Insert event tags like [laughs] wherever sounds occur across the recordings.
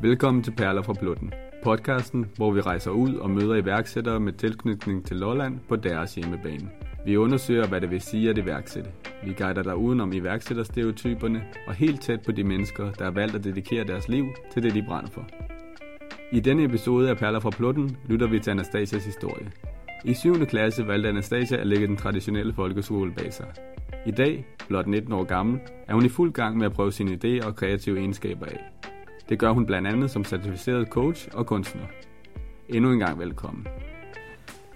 Velkommen til Perler fra Blutten, podcasten, hvor vi rejser ud og møder iværksættere med tilknytning til Lolland på deres hjemmebane. Vi undersøger, hvad det vil sige at iværksætte. Vi guider dig udenom iværksætterstereotyperne og helt tæt på de mennesker, der har valgt at dedikere deres liv til det, de brænder for. I denne episode af Perler fra Plutten lytter vi til Anastasias historie. I 7. klasse valgte Anastasia at lægge den traditionelle folkeskole bag sig. I dag, blot 19 år gammel, er hun i fuld gang med at prøve sine idéer og kreative egenskaber af. Det gør hun blandt andet som certificeret coach og kunstner. Endnu en gang velkommen.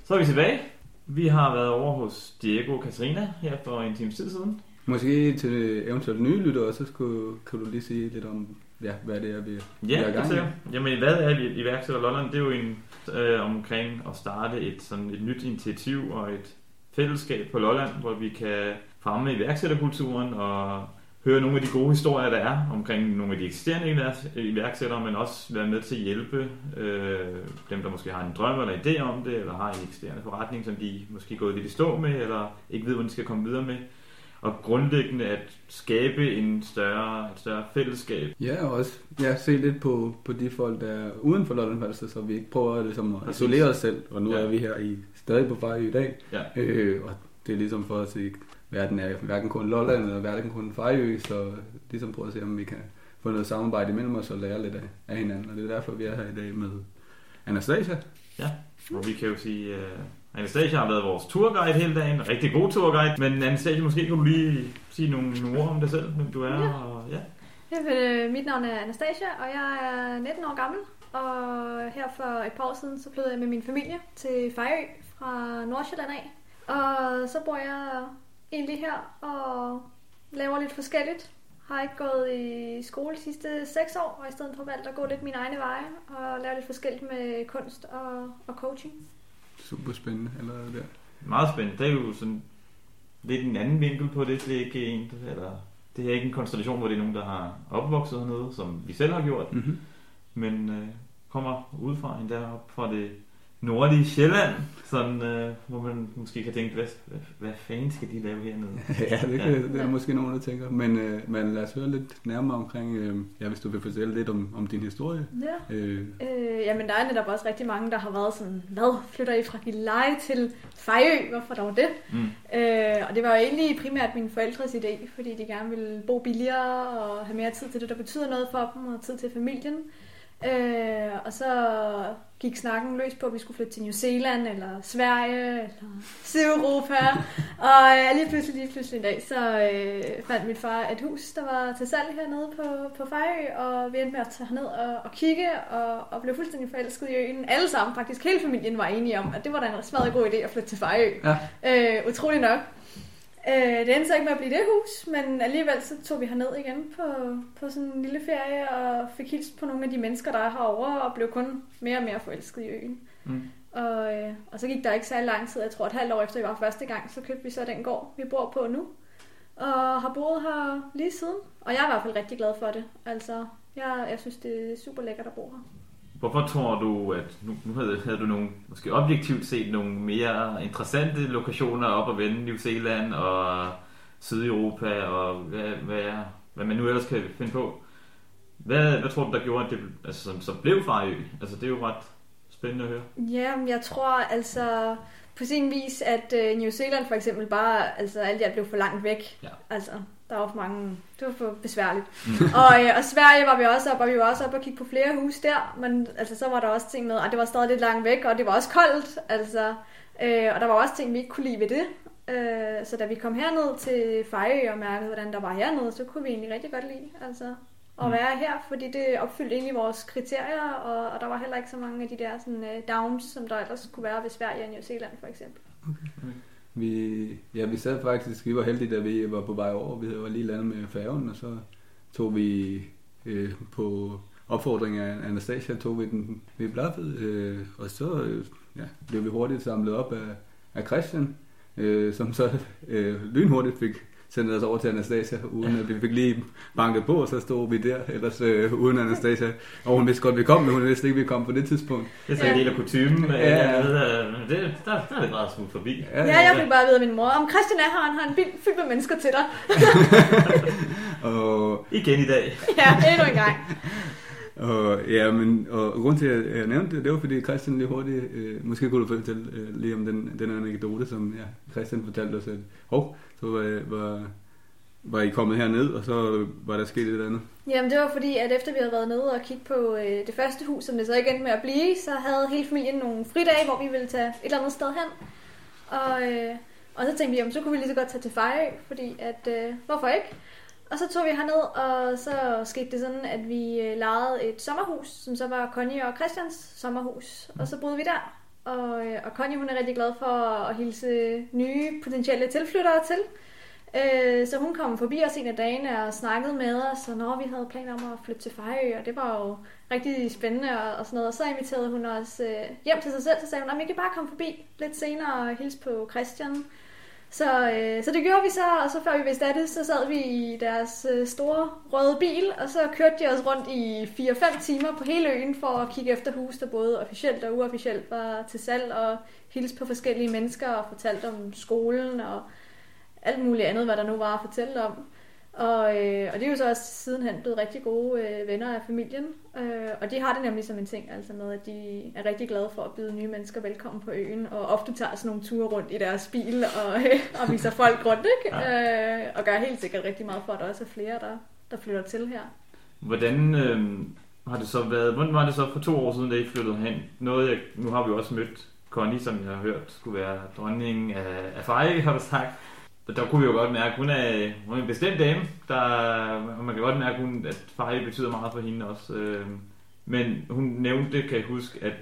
Så er vi tilbage. Vi har været over hos Diego og Katarina her for en times tid siden. Måske til eventuelt nye lyttere, så skulle, kan du lige sige lidt om, ja, hvad det er, vi, vi Ja, er i gang med. jeg. Jamen, hvad er i- iværksætter Lolland? Det er jo en øh, omkring at starte et, sådan et nyt initiativ og et fællesskab på Lolland, hvor vi kan fremme iværksætterkulturen og høre nogle af de gode historier, der er omkring nogle af de eksisterende iværks- iværksættere, men også være med til at hjælpe øh, dem, der måske har en drøm eller idé om det, eller har en eksisterende forretning, som de måske er gået lidt i stå med, eller ikke ved, hvordan de skal komme videre med. Og grundlæggende at skabe en større, et større fællesskab Ja, og også ja, se lidt på, på de folk, der er uden for Lolland Falster, så vi ikke prøver ligesom at isolere os selv. Og nu Ja. er vi her i stadig på Fejø i dag. Ja. Øh, og det er ligesom for at se, verden er hverken kun Lolland eller hverken kun Fejø, så ligesom prøve at se, om vi kan få noget samarbejde imellem os og lære lidt af, af hinanden. Og det er derfor, vi er her i dag med Anastasia. Og vi kan jo sige, uh, Anastasia har været vores turguide hele dagen. En rigtig god turguide. Men Anastasia, måske kan du lige sige nogle, nogle ord om dig selv, hvem du er. Ja. Og, ja. Jamen, øh, mit navn er Anastasia, og jeg er 19 år gammel. Og her for et par år siden, så flyttede jeg med min familie til Fejø fra Nordsjælland af. Og så bor jeg egentlig her og laver lidt forskelligt. Har ikke gået i skole de sidste 6 år, og i stedet for valgt at gå lidt mine egne veje og lave lidt forskelligt med kunst og, og coaching. Super spændende allerede der. Meget spændende. Det er jo sådan lidt en anden vinkel på det. Det er ikke en, eller, det er ikke en konstellation, hvor det er nogen, der har opvokset hernede, som vi selv har gjort. Mm-hmm. Men øh, kommer udefra endda op fra det nordlige Sjælland, sådan, øh, hvor man måske kan tænke, hvad, hvad, hvad fanden skal de lave hernede? [laughs] ja, det, kan, Ja. det er måske nogen, der tænker. Men, øh, men lad os høre lidt nærmere omkring, øh, ja, hvis du vil fortælle lidt om, om din historie. Ja. Øh, Øh, jamen, der er netop også rigtig mange, der har været sådan, hvad, flytter I fra Gilleleje til Fejø? Hvorfor dog det? Mm. Øh, og det var jo egentlig primært mine forældres idé, fordi de gerne ville bo billigere og have mere tid til det, der betyder noget for dem, og tid til familien. Øh, og så gik snakken løs på, at vi skulle flytte til New Zealand, eller Sverige, eller Sydeuropa. og øh, lige pludselig, lige pludselig en dag, så øh, fandt min far et hus, der var til salg hernede på, på Fejø, og vi endte med at tage herned og, og kigge, og, og blev fuldstændig forelsket i øen. Alle sammen, faktisk hele familien, var enige om, at det var da en smadret god idé at flytte til Fejø. ja. Øh, utrolig nok. Øh, det endte så ikke med at blive det hus, men alligevel så tog vi herned igen på, på sådan en lille ferie og fik hilst på nogle af de mennesker, der er herovre og blev kun mere og mere forelsket i øen. Mm. Og, øh, og så gik der ikke særlig lang tid, jeg tror et halvt år efter vi var første gang, så købte vi så den gård, vi bor på nu. Og har boet her lige siden. Og jeg er i hvert fald rigtig glad for det. Altså, jeg, jeg synes, det er super lækkert at bo her. Hvorfor tror du, at nu, nu havde, havde du nogle, måske objektivt set nogle mere interessante lokationer op at vende, New Zealand og Sydeuropa og hvad, hvad, hvad man nu ellers kan finde på. Hvad, hvad tror du, der gjorde, at det altså, som, som blev Fejø? Altså det er jo ret spændende at høre. Ja, men jeg tror altså på sin vis, at øh, New Zealand for eksempel bare, altså alt jeg blev for langt væk. Ja. Altså, der var for mange, det var for besværligt. [laughs] og, øh, og Sverige var vi også op, og vi var også op og kigge på flere huse der, men altså så var der også ting med, at det var stadig lidt langt væk, og det var også koldt, altså, øh, og der var også ting, vi ikke kunne lide ved det. Øh, så da vi kom herned til Fejø og mærkede, hvordan der var hernede, så kunne vi egentlig rigtig godt lide, altså at Mm. være her, fordi det opfyldte egentlig vores kriterier, og, og der var heller ikke så mange af de der sådan, uh, downs, som der ellers kunne være ved Sverige og New Zealand for eksempel. Vi, ja, vi sad faktisk, vi var heldige, da vi var på vej over. Vi var lige landet med færgen, og så tog vi øh, på opfordring af Anastasia, tog vi den ved blaffet, øh, og så øh, ja, blev vi hurtigt samlet op af, af Christian, øh, som så øh, lynhurtigt fik sendt os over til Anastasia, uden at vi fik lige banket på, og så stod vi der, ellers øh, uden Anastasia. Og hun vidste godt, vi kom, men hun vidste ikke, vi kom på det tidspunkt. Det er så en Ja. del af kutumen. Ja. Ja. Øh, det, der, der er det bare smut forbi. Ja, jeg fik bare at vide af min mor, om Christian er her, han har en bil fyldt med mennesker til dig. [laughs] Og Igen i dag. ja, endnu en gang. Og, ja, men, og grund til, at jeg nævnte det, det var fordi Christian lige hurtigt, øh, måske kunne du fortælle øh, lige om den, den anekdote, som ja, Christian fortalte os, at hov, så var, var, var I kommet herned, og så var der sket et eller andet. Jamen det var fordi, at efter vi havde været nede og kigge på øh, det første hus, som det så ikke endte med at blive, så havde hele familien nogle fridage, hvor vi ville tage et eller andet sted hen. Og, øh, og så tænkte vi, jamen, så kunne vi lige så godt tage til Fejø, fordi at, øh, hvorfor ikke? Og så tog vi herned, og så skete det sådan, at vi øh, lejede et sommerhus, som så var Connie og Christians sommerhus. Og så boede vi der. Og, øh, og Connie hun er rigtig glad for at hilse nye potentielle tilflyttere til. Øh, så hun kom forbi os en af dagene og snakkede med os, og når vi havde planer om at flytte til Fejø, og det var jo rigtig spændende og, og sådan noget. Og så inviterede hun os øh, hjem til sig selv, så sagde hun, at vi kan bare komme forbi lidt senere og hilse på Christian. Så, øh, så det gjorde vi så, og så før vi vidste af det, så sad vi i deres øh, store røde bil, og så kørte de os rundt i 4-5 timer på hele øen for at kigge efter hus, der både officielt og uofficielt var til salg, og hilse på forskellige mennesker og fortalte om skolen og alt muligt andet, hvad der nu var at fortælle om. Og, øh, og det er jo så også sidenhen blevet rigtig gode øh, venner af familien. Øh, og de har det nemlig som en ting, altså med, at de er rigtig glade for at byde nye mennesker velkommen på øen, og ofte tager sådan nogle ture rundt i deres bil og, øh, [laughs] og viser folk rundt, ikke? Ja. Øh, og gør helt sikkert rigtig meget for, at der også er flere, der, der flytter til her. Hvordan øh, har det så været, hvordan var det så for to år siden, da I flyttede hen? Noget, jeg, nu har vi jo også mødt Connie, som jeg har hørt skulle være dronningen af, af Fejre, har du sagt der kunne vi jo godt mærke, hun er, hun er en bestemt dame, der, man kan godt mærke, at, hun, at Faye betyder meget for hende også. Øh, men hun nævnte, kan jeg huske, at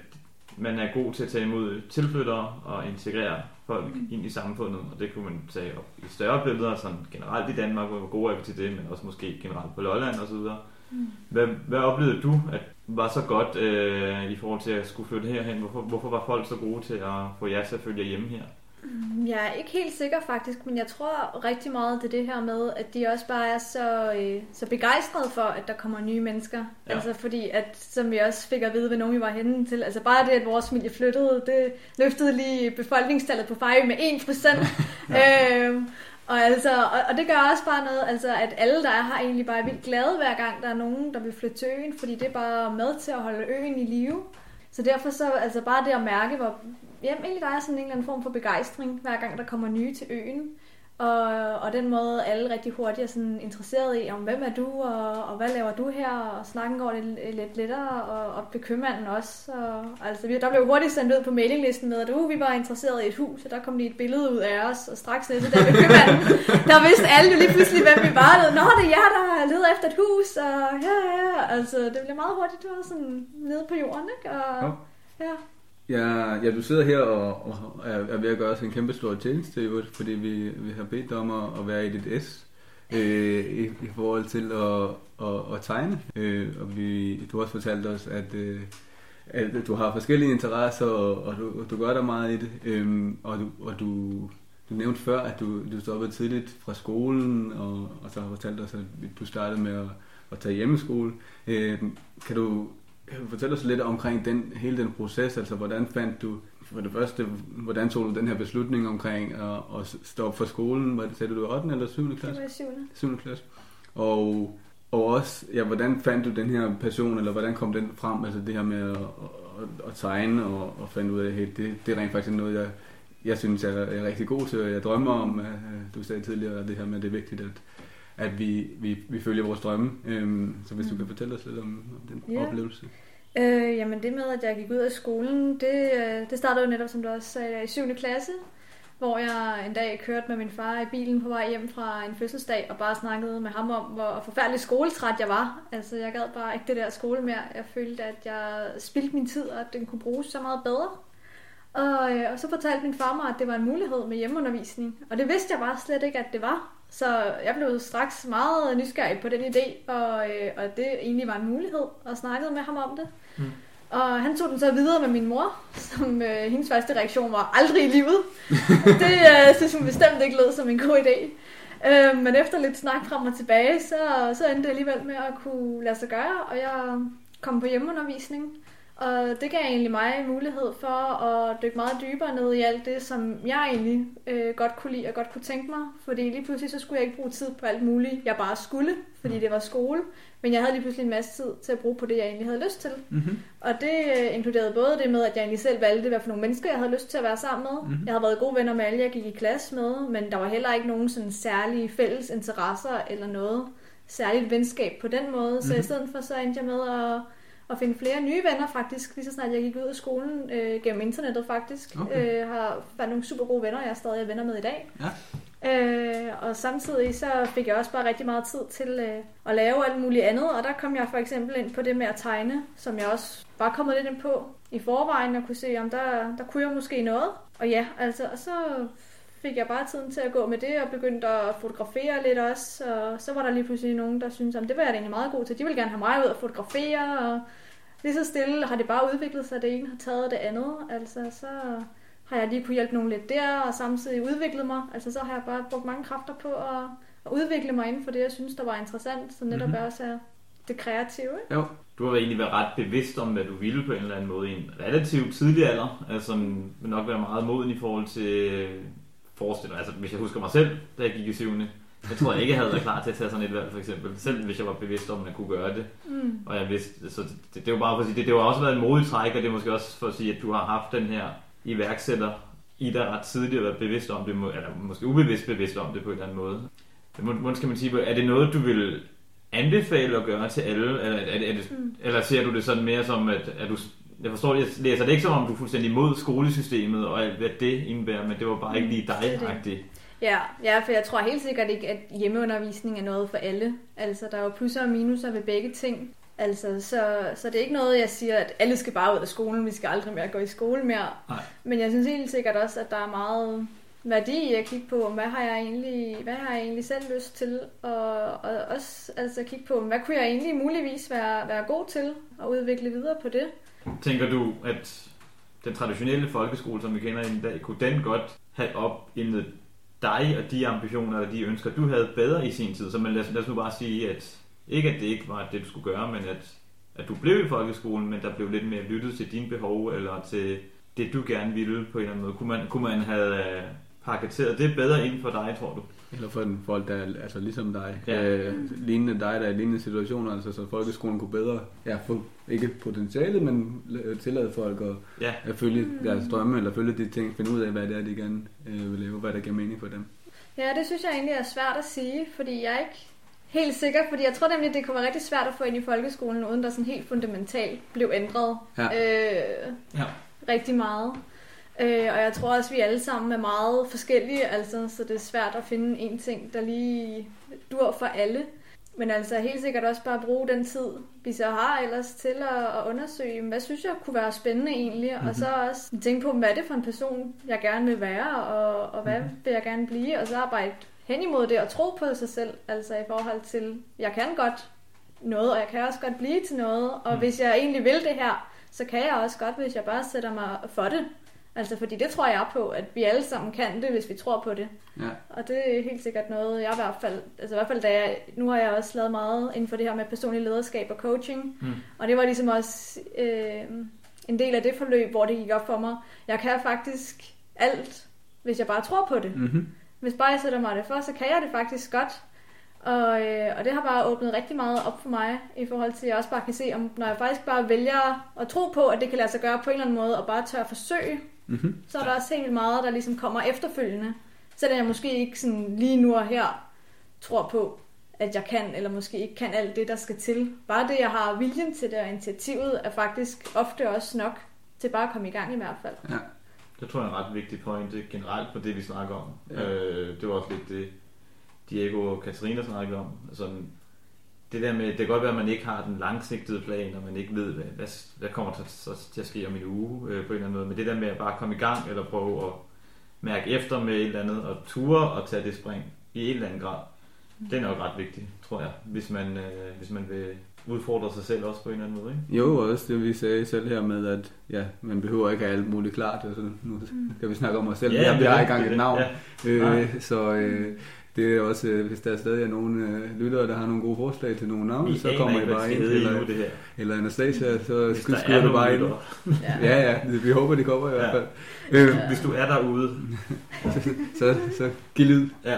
man er god til at tage imod tilflyttere og integrere folk mm. ind i samfundet, og det kunne man tage op i større billeder, sådan generelt i Danmark, hvor vi var gode til det, men også måske generelt på Lolland og så videre. Mm. Hvad, hvad oplevede du, at var så godt øh, i forhold til at skulle flytte herhen? Hvorfor, hvorfor var folk så gode til at få jer til at følge hjemme her? Mm, jeg er ikke helt sikker faktisk, men jeg tror rigtig meget det det her med, at de også bare er så, øh, så begejstrede for, at der kommer nye mennesker. Ja. Altså fordi, at som vi også fik at vide, ved nogen vi var henne til, altså bare det, at vores familie flyttede, det løftede lige befolkningstallet på Fejø med 1%. [laughs] ja. øhm, og, altså, og, og det gør også bare noget, altså, at alle, der er her, egentlig bare er vildt glade hver gang, der er nogen, der vil flytte til øen, fordi det er bare med til at holde øen i live. Så derfor så, altså bare det at mærke, hvor, jamen, egentlig der er sådan en eller anden form for begejstring, hver gang der kommer nye til øen. Og, og den måde, alle rigtig hurtigt er sådan interesseret i, om hvem er du, og, og hvad laver du her, og snakken går det lidt lettere, og, og købmanden også. Og, altså, vi, der blev hurtigt sendt ud på mailinglisten med, at uh, vi var interesseret i et hus, og der kom lige et billede ud af os, og straks nede der ved købmanden, [laughs] der vidste alle jo lige pludselig, hvem vi var. Nå, det er jer, der leder efter et hus, og ja, ja, altså, det blev meget hurtigt, det var sådan nede på jorden, ikke? Og, ja. Ja, ja, du sidder her og, og er, ved at gøre os en kæmpe stor tjeneste, fordi vi, vi har bedt dig om at, at være i dit S øh, i, i forhold til at, at, at tegne. Øh, og vi, du har også fortalt os, at, øh, at du har forskellige interesser, og, og, du, og du gør dig meget i det. Øh, og du, og du, du nævnte før, at du, du stoppede tidligt fra skolen, og, og så har fortalt os, at du startede med at, at tage hjemmeskole. Øh, kan du fortælle os lidt omkring den, hele den proces, altså hvordan fandt du, for det første, hvordan tog du den her beslutning omkring at, at stoppe for skolen, hvad sagde du, 8. eller 7. klasse? Det var 7. 7. klasse. Og, og også, ja, hvordan fandt du den her passion, eller hvordan kom den frem, altså det her med at, at, at tegne og, og fandt ud af, at det, det er rent faktisk noget, jeg, jeg synes, jeg er rigtig god til, og jeg drømmer om, at, du sagde tidligere, det her med, at det er vigtigt, at, at vi, vi, vi følger vores drømme. Øhm, så hvis mm. du kan fortælle os lidt om, om den yeah. oplevelse. Øh, jamen det med, at jeg gik ud af skolen, det, øh, det startede jo netop, som du også sagde, i 7. klasse, hvor jeg en dag kørte med min far i bilen på vej hjem fra en fødselsdag, og bare snakkede med ham om, hvor forfærdelig skoletræt jeg var. Altså jeg gad bare ikke det der skole mere. Jeg følte, at jeg spildte min tid, og at den kunne bruges så meget bedre. Og, øh, og så fortalte min far mig, at det var en mulighed med hjemmeundervisning. Og det vidste jeg bare slet ikke, at det var. Så jeg blev straks meget nysgerrig på den idé, og, øh, og det egentlig var en mulighed, og snakkede med ham om det. Mm. Og han tog den så videre med min mor, som øh, hendes første reaktion var aldrig i livet. [laughs] det øh, synes hun bestemt ikke lød som en god idé. Øh, men efter lidt snak frem og tilbage, så, så endte det alligevel med at kunne lade sig gøre, og jeg kom på hjemmeundervisning. Og det gav egentlig mig mulighed for at dykke meget dybere ned i alt det, som jeg egentlig øh, godt kunne lide og godt kunne tænke mig. Fordi lige pludselig så skulle jeg ikke bruge tid på alt muligt, jeg bare skulle, fordi det var skole. Men jeg havde lige pludselig en masse tid til at bruge på det, jeg egentlig havde lyst til. Mm-hmm. Og det øh, inkluderede både det med, at jeg egentlig selv valgte, hvad for nogle mennesker, jeg havde lyst til at være sammen med. Mhm. Jeg havde været gode venner med alle, jeg gik i klasse med, men der var heller ikke nogen sådan særlige fælles interesser eller noget særligt venskab på den måde. Så Mhm. i stedet for, så endte jeg med at, at finde flere nye venner faktisk, lige så snart jeg gik ud af skolen, øh, gennem internettet faktisk. Okay. Øh, har fandt nogle super gode venner, jeg er stadig er venner med i dag. Ja. Øh, og samtidig så fik jeg også bare rigtig meget tid til øh, at lave alt muligt andet, og der kom jeg for eksempel ind på det med at tegne, som jeg også var kommet lidt ind på i forvejen, og kunne se, om der, der kunne jeg måske noget. Og ja, altså, og så fik jeg bare tiden til at gå med det, og begyndte at fotografere lidt også, og så var der lige pludselig nogen, der syntes, at det var jeg egentlig meget god til. De ville gerne have mig ud og fotografere, og lige så stille har det bare udviklet sig, det ene har taget det andet. Altså, så har jeg lige kunne hjælpe nogen lidt der, og samtidig udviklet mig. Altså, så har jeg bare brugt mange kræfter på at, at udvikle mig inden for det, jeg synes, der var interessant, så netop Mhm. mm-hmm. også er det kreative. Ikke? Jo. Du har egentlig været ret bevidst om, hvad du ville på en eller anden måde i en relativt tidlig alder. Altså vil nok være meget moden i forhold til forestillinger. Altså hvis jeg husker mig selv, da jeg gik i syvende. Jeg tror jeg ikke, jeg havde været klar til at tage sådan et valg, for eksempel. Selv hvis jeg var bevidst om, at jeg kunne gøre det. Mm. Og jeg vidste, så det, det, det var bare for at sige, det, det har også været en modig træk, og det er måske også for at sige, at du har haft den her iværksætter i dig ret tidligt og været bevidst om det, eller måske ubevidst bevidst om det på en eller anden måde. Men skal man sige, er det noget, du vil anbefale at gøre til alle, eller, er er det, Mm. eller ser du det sådan mere som, at, at du, jeg forstår, jeg læser det ikke som om, du er fuldstændig imod skolesystemet og alt, hvad det indebærer, men det var bare ikke lige er det. dig-agtigt. Ja, ja, for jeg tror helt sikkert ikke, at hjemmeundervisning er noget for alle. Altså, der er jo plusser og minuser ved begge ting. Altså, så, så det er ikke noget, jeg siger, at alle skal bare ud af skolen, vi skal aldrig mere gå i skole mere. Nej. Men jeg synes helt sikkert også, at der er meget værdi i at kigge på, hvad har jeg egentlig, hvad har jeg egentlig selv lyst til, og, og også altså, kigge på, hvad kunne jeg egentlig muligvis være, være god til, og udvikle videre på det. Tænker du, at den traditionelle folkeskole, som vi kender i dag, kunne den godt have opindet dig og de ambitioner og de ønsker, du havde bedre i sin tid? Så man, lad, os, lad os nu bare sige, at ikke at det ikke var det, du skulle gøre, men at, at du blev i folkeskolen, men der blev lidt mere lyttet til dine behov, eller til det, du gerne ville på en eller anden måde. Kunne man, kunne man have øh, paketeret det bedre ind for dig, tror du? Eller for den folk, der er altså ligesom dig. Ja. Øh, lignende dig, der er i lignende situationer. Altså, så folkeskolen kunne bedre ja, få, ikke potentialet, men la- tillade folk at, Ja, at følge deres drømme, eller følge de ting, finde ud af, hvad det er, de gerne øh, vil lave, hvad der giver mening for dem. Ja, det synes jeg egentlig er svært at sige, fordi jeg er ikke helt sikker, fordi jeg tror nemlig, det kunne være rigtig svært at få ind i folkeskolen, uden der sådan helt fundamentalt blev ændret Ja. øh, Ja. rigtig meget. Øh, og jeg tror også, at vi alle sammen er meget forskellige, altså, så det er svært at finde en ting, der lige dur for alle. Men altså helt sikkert også bare bruge den tid, vi så har ellers til at, at undersøge, hvad synes jeg kunne være spændende egentlig, mm-hmm. og så også tænke på, hvad er det for en person, jeg gerne vil være, og, og hvad mm-hmm. vil jeg gerne blive, og så arbejde hen imod det og tro på sig selv, altså i forhold til, jeg kan godt noget, og jeg kan også godt blive til noget, og Mm. hvis jeg egentlig vil det her, så kan jeg også godt, hvis jeg bare sætter mig for det. Altså, fordi det tror jeg på, at vi alle sammen kan det, hvis vi tror på det. Ja. Og det er helt sikkert noget, jeg i hvert fald, altså i hvert fald da jeg, nu har jeg også lavet meget inden for det her med personlig lederskab og coaching. Mm. Og det var ligesom også øh, en del af det forløb, hvor det gik op for mig. Jeg kan faktisk alt, hvis jeg bare tror på det. Mm-hmm. Hvis bare jeg sætter mig det for, så kan jeg det faktisk godt. Og, øh, og det har bare åbnet rigtig meget op for mig, i forhold til, at jeg også bare kan se, om når jeg faktisk bare vælger at tro på, at det kan lade sig gøre på en eller anden måde, og bare tør at forsøge, Mm-hmm. så er der også helt vildt meget, der ligesom kommer efterfølgende. Selvom jeg måske ikke sådan lige nu og her tror på, at jeg kan, eller måske ikke kan alt det, der skal til. Bare det, jeg har viljen til det, og initiativet, er faktisk ofte også nok til bare at komme i gang i hvert fald. Ja. Det tror jeg er en ret vigtig pointe generelt på det, vi snakker om. Ja. Ja. Øh, det var også lidt det, Diego og Katarina snakkede om. Altså, det der med, det kan godt være, at man ikke har den langsigtede plan, og man ikke ved, hvad, hvad, hvad kommer til, så, til at ske om en uge øh, på en eller anden måde. Men det der med at bare komme i gang, eller prøve at mærke efter med et eller andet, og ture og tage det spring i en eller anden grad, det er nok ret vigtigt, tror jeg, hvis man, øh, hvis man vil udfordre sig selv også på en eller anden måde. Ikke? Jo, og også det vi sagde selv her med, at ja, man behøver ikke have alt muligt klart. Altså, nu kan vi snakke om os selv, ja, vi har det, ikke engang det er et navn. Ja. Øh, så øh, det er også, øh, hvis der stadig er nogle øh, lyttere, der har nogle gode forslag til nogle navne, så kommer I bare det ind. Eller, det her. eller Anastasia, så skyder er du bare ind. Ja. Ja, ja, vi håber, de kommer i hvert Ja. fald. Øh, Hvis du er derude. [laughs] så, så giv lyd. Ja.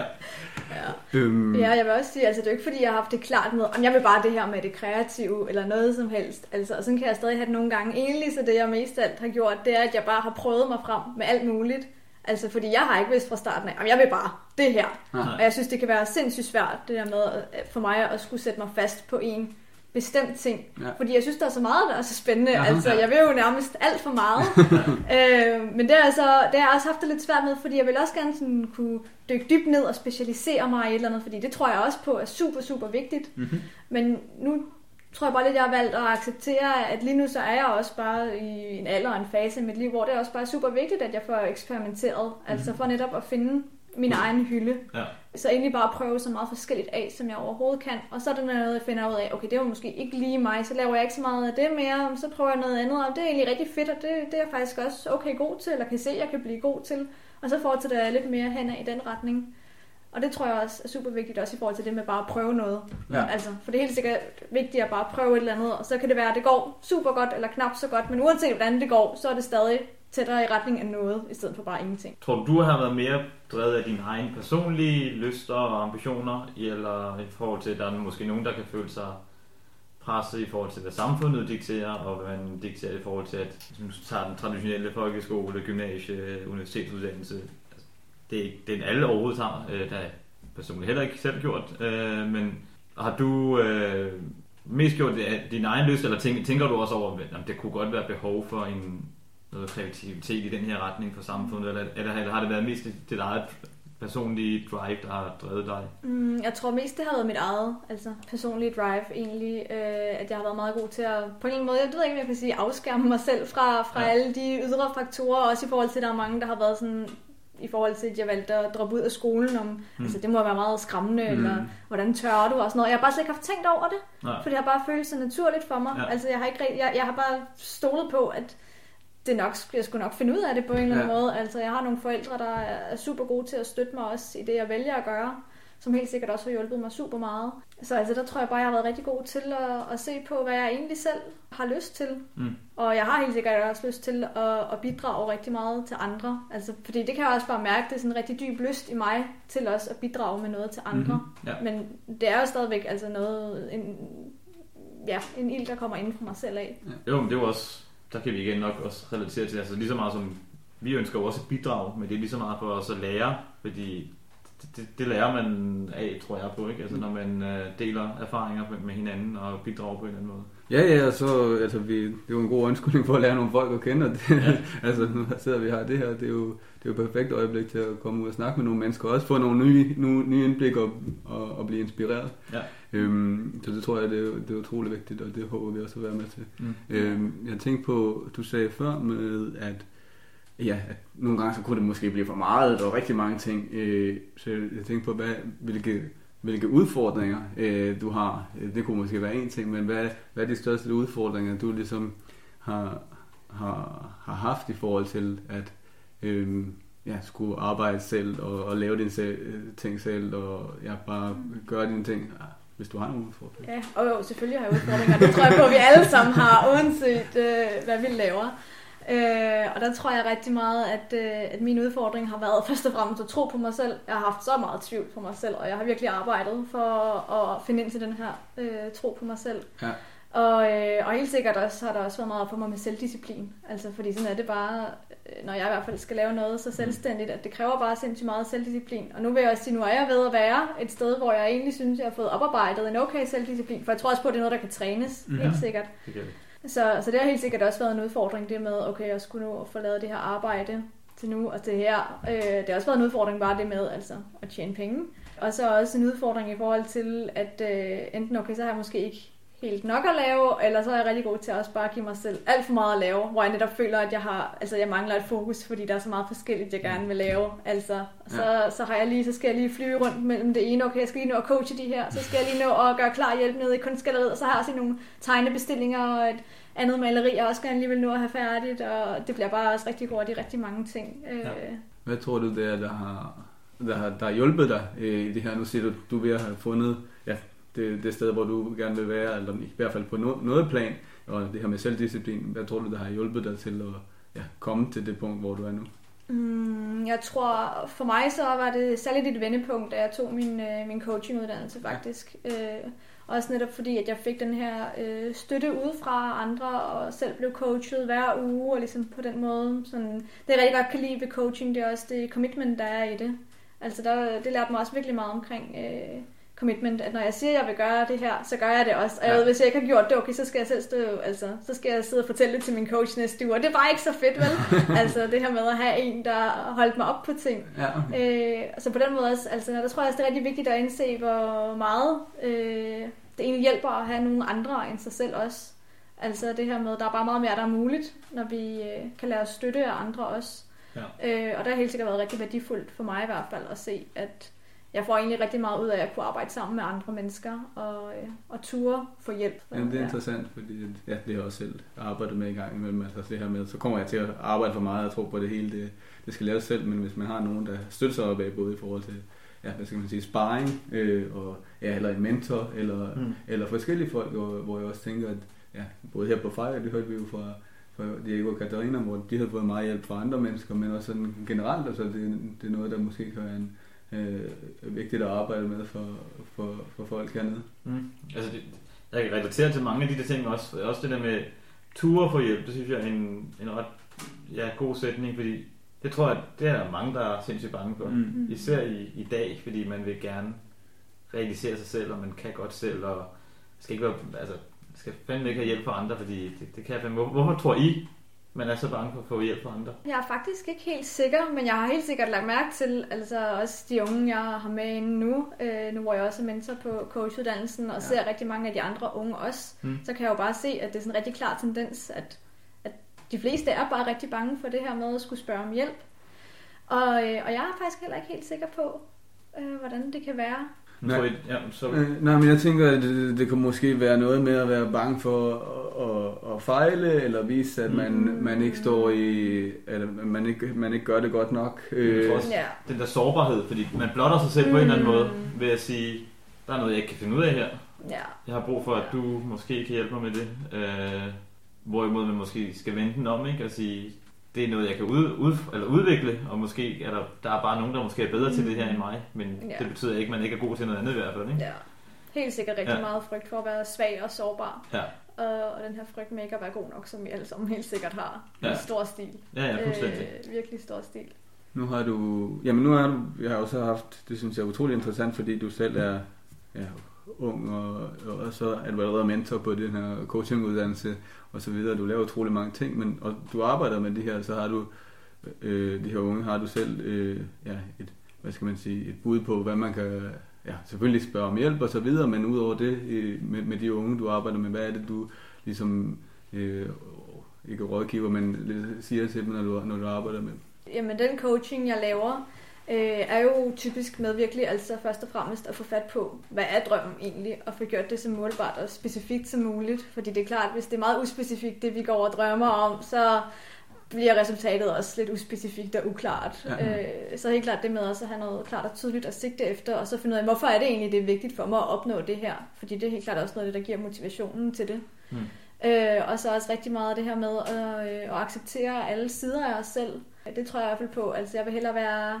Ja. Øhm, Ja, jeg vil også sige, altså det er jo ikke fordi, jeg har haft det klart med, om jeg vil bare det her med det kreative, eller noget som helst. Altså, og sådan kan jeg stadig have det nogle gange. Egentlig så det, jeg mest alt har gjort, det er, at jeg bare har prøvet mig frem med alt muligt. Altså, fordi jeg har ikke vidst fra starten af, om jeg vil bare det her. Nej. Og jeg synes, det kan være sindssygt svært, det der med øh, for mig at skulle sætte mig fast på en bestemt ting. Ja. Fordi jeg synes, der er så meget, der er så spændende. Aha. altså, jeg vil jo nærmest alt for meget. [laughs] øh, men det har, altså, det har jeg også haft det lidt svært med, fordi jeg vil også gerne sådan kunne dykke dybt ned og specialisere mig i et eller andet, fordi det tror jeg også på er super, super vigtigt. Mm-hmm. Men nu tror jeg bare lidt, jeg har valgt at acceptere, at lige nu så er jeg også bare i en alder og en fase i mit liv, hvor det er også bare super vigtigt, at jeg får eksperimenteret. Altså for netop at finde min egen hylde. Ja. Så egentlig bare prøve så meget forskelligt af, som jeg overhovedet kan. Og så er det noget, jeg finder ud af, okay, det var måske ikke lige mig, så laver jeg ikke så meget af det mere, så prøver jeg noget andet, og det er egentlig rigtig fedt, og det, det er jeg faktisk også okay god til, eller kan se, at jeg kan blive god til. Og så fortsætter jeg lidt mere hen i den retning. Og det tror jeg også er super vigtigt, også i forhold til det med bare at prøve noget. Ja. Altså, for det er helt sikkert vigtigt at bare prøve et eller andet, og så kan det være, at det går super godt, eller knap så godt, men uanset hvordan det går, så er det stadig tættere i retning af noget, i stedet for bare ingenting. Tror du, du har været mere drevet af dine egne personlige lyster og ambitioner, eller i forhold til, at der er måske nogen, der kan føle sig presset i forhold til, hvad samfundet dikterer, og hvad man dikterer i forhold til, at hvis man tager den traditionelle folkeskole, gymnasie, universitetsuddannelse, det er den alle overhovedet tager, øh, der er personligt heller ikke selv gjort, øh, men har du øh, mest gjort det af din egen lyst, eller tænker, tænker du også over, at det kunne godt være behov for en, noget kreativitet i den her retning for samfundet, eller, eller, eller har det været mest dit, eget personlige drive, der har drevet dig? Mm, jeg tror mest, det har været mit eget, altså personlige drive egentlig, øh, at jeg har været meget god til at, på en eller anden måde, jeg ved ikke, om jeg kan sige, afskærme mig selv fra, fra ja. alle de ydre faktorer, også i forhold til, at der er mange, der har været sådan, i forhold til, at jeg valgte at droppe ud af skolen, om, mm. altså det må være meget skræmmende, Mm. eller hvordan tør du og sådan noget. Jeg har bare slet ikke haft tænkt over det, Nej. for det har bare følt så naturligt for mig. Ja. Altså jeg har, ikke, jeg, jeg har bare stolet på, at det nok, jeg skulle nok finde ud af det på en eller anden ja. måde. Altså jeg har nogle forældre, der er super gode til at støtte mig også i det, jeg vælger at gøre som helt sikkert også har hjulpet mig super meget. Så altså, der tror jeg bare, jeg har været rigtig god til at, at se på, hvad jeg egentlig selv har lyst til. Mm. Og jeg har helt sikkert også lyst til at, at bidrage rigtig meget til andre. Altså, fordi det kan jeg også bare mærke, det er sådan en rigtig dyb lyst i mig til også at bidrage med noget til andre. Mhm. Ja. Men det er jo stadigvæk altså noget, en, ja, en ild, der kommer inden fra mig selv af. Jo, men det er jo også, der kan vi igen nok også relatere til, altså lige så meget som, vi ønsker jo også et bidrag, men det er lige så meget for os at lære, fordi det, det, det lærer man af, tror jeg på, ikke? Altså når man øh, deler erfaringer med, med hinanden og bidrager på en eller anden måde. Ja, ja, så, altså, vi, det er jo en god undskyldning for at lære nogle folk at kende, og det, ja. [laughs] altså, nu sidder vi her, det her, det er jo, det er jo et perfekt øjeblik til at komme ud og snakke med nogle mennesker, og også få nogle nye, nye, nye indblik og, og, og blive inspireret. Ja. Øhm, så det tror jeg, det er, det er utrolig vigtigt, og det håber vi også at være med til. Mm. Øhm, jeg tænkte på, du sagde før med, at ja, at nogle gange så kunne det måske blive for meget, der var rigtig mange ting. Øh, så jeg tænkte på, hvad, hvilke, hvilke udfordringer øh, du har. Øh, det kunne måske være en ting, men hvad, hvad er de største udfordringer, du ligesom har, har, har haft i forhold til at øh, ja, skulle arbejde selv og, og lave dine selv, ting selv, og ja, bare gøre dine ting, hvis du har nogle udfordringer. Ja, og jo, selvfølgelig har jeg udfordringer. Det tror jeg på, at vi alle sammen har, uanset øh, hvad vi laver. Øh, og der tror jeg rigtig meget, at, øh, at min udfordring har været [laughs] først og fremmest at tro på mig selv. Jeg har haft så meget tvivl på mig selv, og jeg har virkelig arbejdet for at finde ind til den her øh, tro på mig selv. Ja. Og, øh, og helt sikkert også har der også været meget for mig med selvdisciplin. Altså fordi sådan er det bare, øh, når jeg i hvert fald skal lave noget så selvstændigt, at det kræver bare sindssygt meget selvdisciplin. Og nu vil jeg også sige, nu er jeg ved at være et sted, hvor jeg egentlig synes, jeg har fået oparbejdet en okay selvdisciplin. For jeg tror også på, at det er noget, der kan trænes, Mhm. mm. helt sikkert. Det kan vi. Så, så det har helt sikkert også været en udfordring, det med, okay, jeg skulle nu få lavet det her arbejde til nu, og til her. Øh, det har også været en udfordring bare det med altså, at tjene penge. Og så også en udfordring i forhold til, at øh, enten, okay, så har jeg måske ikke helt nok at lave, eller så er jeg rigtig god til at også bare give mig selv alt for meget at lave, hvor jeg netop føler, at jeg har, altså jeg mangler et fokus, fordi der er så meget forskelligt, jeg gerne vil lave. Altså, så, ja. så har jeg lige, så skal jeg lige flyve rundt mellem det ene, okay, jeg skal lige nå at coache de her, så skal jeg lige nå at gøre klar hjælp nede i kunstgalleriet, og så har jeg også nogle tegnebestillinger og et andet maleri, jeg også gerne lige vil nå at have færdigt, og det bliver bare også rigtig hurtigt rigtig mange ting. Øh, Ja. Hvad tror du det er, der har der har, der har hjulpet dig øh, i det her? Nu siger du, du vil have fundet det, det sted, hvor du gerne vil være, eller i hvert fald på no, noget plan, og det her med selvdisciplin. Hvad tror du, der har hjulpet dig til at ja, komme til det punkt, hvor du er nu? Mm, jeg tror, for mig så var det særligt et vendepunkt, da jeg tog min, øh, min coachinguddannelse faktisk. Ja. Øh, også netop fordi, at jeg fik den her øh, støtte udefra andre, og selv blev coachet hver uge, og ligesom på den måde. Sådan, det jeg rigtig godt kan lide ved coaching, det er også det commitment, der er i det. Altså der, det lærte mig også virkelig meget omkring øh, commitment, at når jeg siger, at jeg vil gøre det her, så gør jeg det også. Og jeg ved, hvis jeg ikke har gjort det, okay, så skal jeg selv stå, altså, så skal jeg sidde og fortælle det til min coach næste uge, og det var ikke så fedt, vel? [laughs] altså det her med at have en, der holdt mig op på ting. Ja, okay. øh, så på den måde også, altså, der tror jeg også, det er rigtig vigtigt at indse, hvor meget øh, det egentlig hjælper at have nogle andre end sig selv også. Altså det her med, der er bare meget mere, der er muligt, når vi øh, kan lade os støtte af andre også. Ja. Øh, og det har helt sikkert været rigtig værdifuldt for mig i hvert fald at se, at jeg får egentlig rigtig meget ud af at kunne arbejde sammen med andre mennesker og, øh, og ture få hjælp. Jamen, det er interessant, fordi ja, det har jeg også selv arbejdet med i gang imellem. Altså det her med, så kommer jeg til at arbejde for meget og tro på, det hele det, det skal laves selv, men hvis man har nogen, der støtter sig op af, både i forhold til ja, hvad skal man sige, sparring, øh, og, ja, eller en mentor, eller, mm. eller forskellige folk, hvor, hvor jeg også tænker, at ja, både her på Fejre, det hørte vi jo fra, fra Diego og Katarina, hvor de havde fået meget hjælp fra andre mennesker, men også sådan generelt, altså det, det er noget, der måske kan være en, øh, vigtigt at arbejde med for, for, for folk hernede. Mm. Altså det, jeg kan relatere til mange af de der ting også. Også det der med ture for hjælp, det synes jeg er en, en ret ja, god sætning, fordi det tror jeg, det er der mange, der er sindssygt bange for. Mm. Især i, i dag, fordi man vil gerne realisere sig selv, og man kan godt selv, og skal ikke være, altså, skal fandme ikke have hjælp fra andre, fordi det, det kan jeg fandme. Hvorfor tror I, man er så bange for at få hjælp fra andre? Jeg er faktisk ikke helt sikker, men jeg har helt sikkert lagt mærke til, altså også de unge, jeg har med inde nu, øh, nu hvor jeg også er mentor på coachuddannelsen, og ja. ser rigtig mange af de andre unge også, mm. så kan jeg jo bare se, at det er sådan en rigtig klar tendens, at, at de fleste er bare rigtig bange for det her med at skulle spørge om hjælp. Og, øh, og jeg er faktisk heller ikke helt sikker på, øh, hvordan det kan være. Nej, tror I, ja, så... øh, nej, men jeg tænker, at det, det kan måske være noget med at være bange for at, at, at fejle, eller vise, at man, mm. man ikke står i, eller man ikke, man ikke gør det godt nok. Øh. Også, ja. Den der sårbarhed, fordi man blotter sig selv mm. på en eller anden måde, ved at sige, der er noget, jeg ikke kan finde ud af her. Ja. Jeg har brug for, at du måske kan hjælpe mig med det. Øh, hvorimod man måske skal vente den om, ikke? Og sige, det er noget, jeg kan ud, ud, eller udvikle, og måske er der, der er bare nogen, der måske er bedre mm. til det her end mig, men ja. det betyder ikke, at man ikke er god til noget andet i hvert fald. Ikke? Ja. Helt sikkert rigtig ja. meget frygt for at være svag og sårbar. Ja. Og, den her frygt med ikke at være god nok, som vi alle sammen helt sikkert har. Ja. En stor stil. Ja, ja, fuldstændig. Øh, virkelig stor stil. Nu har du, jamen nu har du, jeg har også haft, det synes jeg er utrolig interessant, fordi du selv er ja, ung, og, og så er du allerede mentor på den her coachinguddannelse, og så videre. Du laver utrolig mange ting, men og du arbejder med det her, så har du øh, de her unge, har du selv øh, ja, et, hvad skal man sige, et bud på, hvad man kan, ja, selvfølgelig spørge om hjælp og så videre, men udover det, øh, med, med de unge, du arbejder med, hvad er det, du ligesom, øh, ikke rådgiver, men siger til dem, når du, når du arbejder med Jamen, den coaching, jeg laver, øh, er jo typisk med virkelig altså først og fremmest at få fat på, hvad er drømmen egentlig, og få gjort det så målbart og specifikt som muligt. Fordi det er klart, hvis det er meget uspecifikt, det vi går og drømmer om, så bliver resultatet også lidt uspecifikt og uklart. Ja. Øh, så helt klart det med også at have noget klart og tydeligt at sigte efter, og så finde ud af, hvorfor er det egentlig, det er vigtigt for mig at opnå det her? Fordi det er helt klart også noget, der giver motivationen til det. Mm. Øh, og så også rigtig meget af det her med at, øh, at acceptere alle sider af os selv. Det tror jeg i hvert fald på. Altså jeg vil hellere være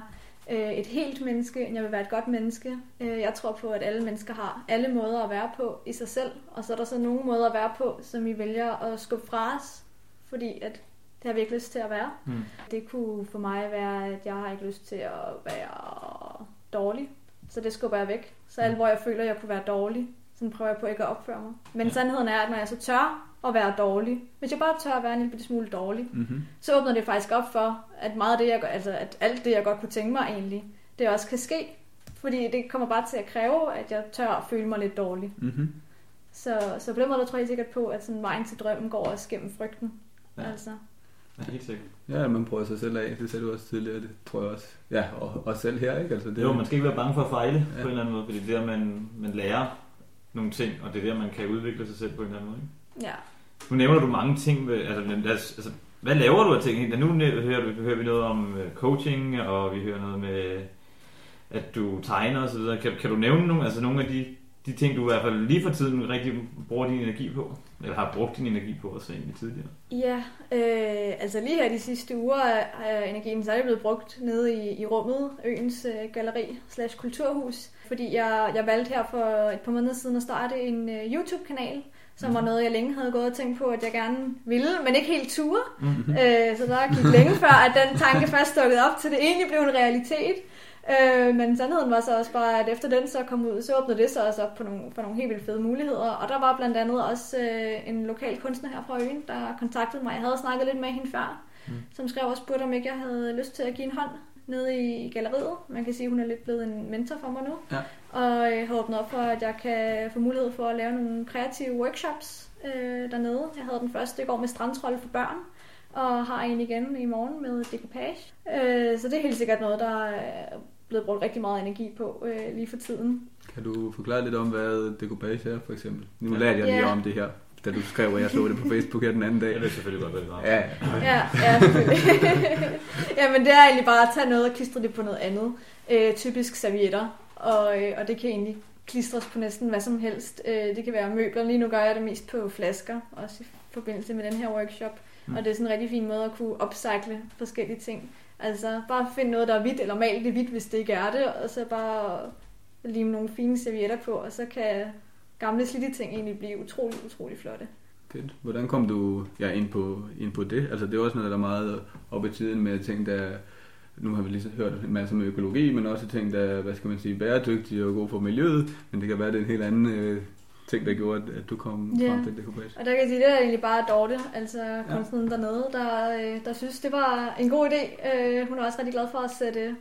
øh, et helt menneske, end jeg vil være et godt menneske. Øh, jeg tror på, at alle mennesker har alle måder at være på i sig selv, og så er der så nogle måder at være på, som vi vælger at skubbe fra os, fordi at det har vi ikke lyst til at være. Mm. Det kunne for mig være, at jeg har ikke lyst til at være dårlig, så det skubber jeg væk. Så alt, mm. hvor jeg føler, at jeg kunne være dårlig, så prøver jeg på ikke at opføre mig. Men ja. sandheden er, at når jeg så tør at være dårlig, hvis jeg bare tør at være en lille smule dårlig, mm-hmm. så åbner det faktisk op for, at meget af det, jeg, altså at alt det, jeg godt kunne tænke mig egentlig, det også kan ske. Fordi det kommer bare til at kræve, at jeg tør at føle mig lidt dårlig. Mm-hmm. Så, så på den måde tror jeg sikkert på, at sådan vejen til drømmen går også gennem frygten. Ja. Altså. Ja, helt sikkert. Ja, man prøver sig selv af. Det sagde du også tidligere, det tror jeg også. Ja, og, og selv her, ikke? Altså, det jo, man skal ikke være bange for at fejle ja. på en eller anden måde, fordi det er der, man, man lærer nogle ting, og det er der, man kan udvikle sig selv på en eller anden måde. Ikke? Ja. Nu nævner du mange ting. Ved, altså, altså, hvad laver du af ting? Nu hører, vi, hører vi noget om øh, coaching, og vi hører noget med at du tegner og så videre. Kan, kan du nævne nogle, altså nogle af de, de ting, du i hvert fald lige for tiden rigtig bruger din energi på? Eller har brugt din energi på også egentlig tidligere? Ja, øh, altså lige her de sidste uger er energien særligt blevet brugt nede i, i rummet, øens øh, galleri slash kulturhus. Fordi jeg, jeg valgte her for et par måneder siden at starte en øh, YouTube-kanal, som var noget, jeg længe havde gået og tænkt på, at jeg gerne ville, men ikke helt ture. Mm-hmm. Øh, så der gik længe [laughs] før, at den tanke først dukkede op, til det egentlig blev en realitet. Øh, men sandheden var så også bare, at efter den så kom ud, så åbnede det så også op på nogle, for nogle helt vildt fede muligheder. Og der var blandt andet også øh, en lokal kunstner her fra øen, der kontaktede mig. Jeg havde snakket lidt med hende før, mm. som skrev og spurgte, om ikke jeg havde lyst til at give en hånd nede i galleriet. Man kan sige, at hun er lidt blevet en mentor for mig nu. Ja. Og jeg har åbnet op for, at jeg kan få mulighed for at lave nogle kreative workshops øh, dernede. Jeg havde den første i går med strandtrolde for børn, og har en igen i morgen med decoupage. Øh, så det er helt sikkert noget, der er blevet brugt rigtig meget energi på øh, lige for tiden. Kan du forklare lidt om, hvad decoupage er, for eksempel? Nu lærte jeg lige ja. om det her da du skrev, at jeg så det på Facebook her den anden dag. Jeg ved selvfølgelig godt, hvad det Ja, ja, ja selvfølgelig. [laughs] ja, men det er egentlig bare at tage noget og klistre det på noget andet. Øh, typisk servietter, og, øh, og det kan egentlig klistres på næsten hvad som helst. Øh, det kan være møbler. Lige nu gør jeg det mest på flasker, også i forbindelse med den her workshop. Mm. Og det er sådan en rigtig fin måde at kunne upcycle forskellige ting. Altså bare finde noget, der er hvidt, eller male det hvidt, hvis det ikke er det, og så bare lime nogle fine servietter på, og så kan gamle slidte ting egentlig blive utrolig, utrolig flotte. Fedt. Hvordan kom du ja, ind, på, ind på det? Altså det er også noget, der er meget op i tiden med ting, der nu har vi lige hørt en masse om økologi, men også ting, der er, hvad skal man sige, bæredygtige og gode for miljøet, men det kan være, det er en helt anden øh, ting, der gjorde, at du kom yeah. frem til det kunne Og der kan jeg sige, det er egentlig bare Dorte, altså kunstneren ja. dernede, der, øh, der synes, det var en god idé. Øh, hun er også rigtig glad for at sætte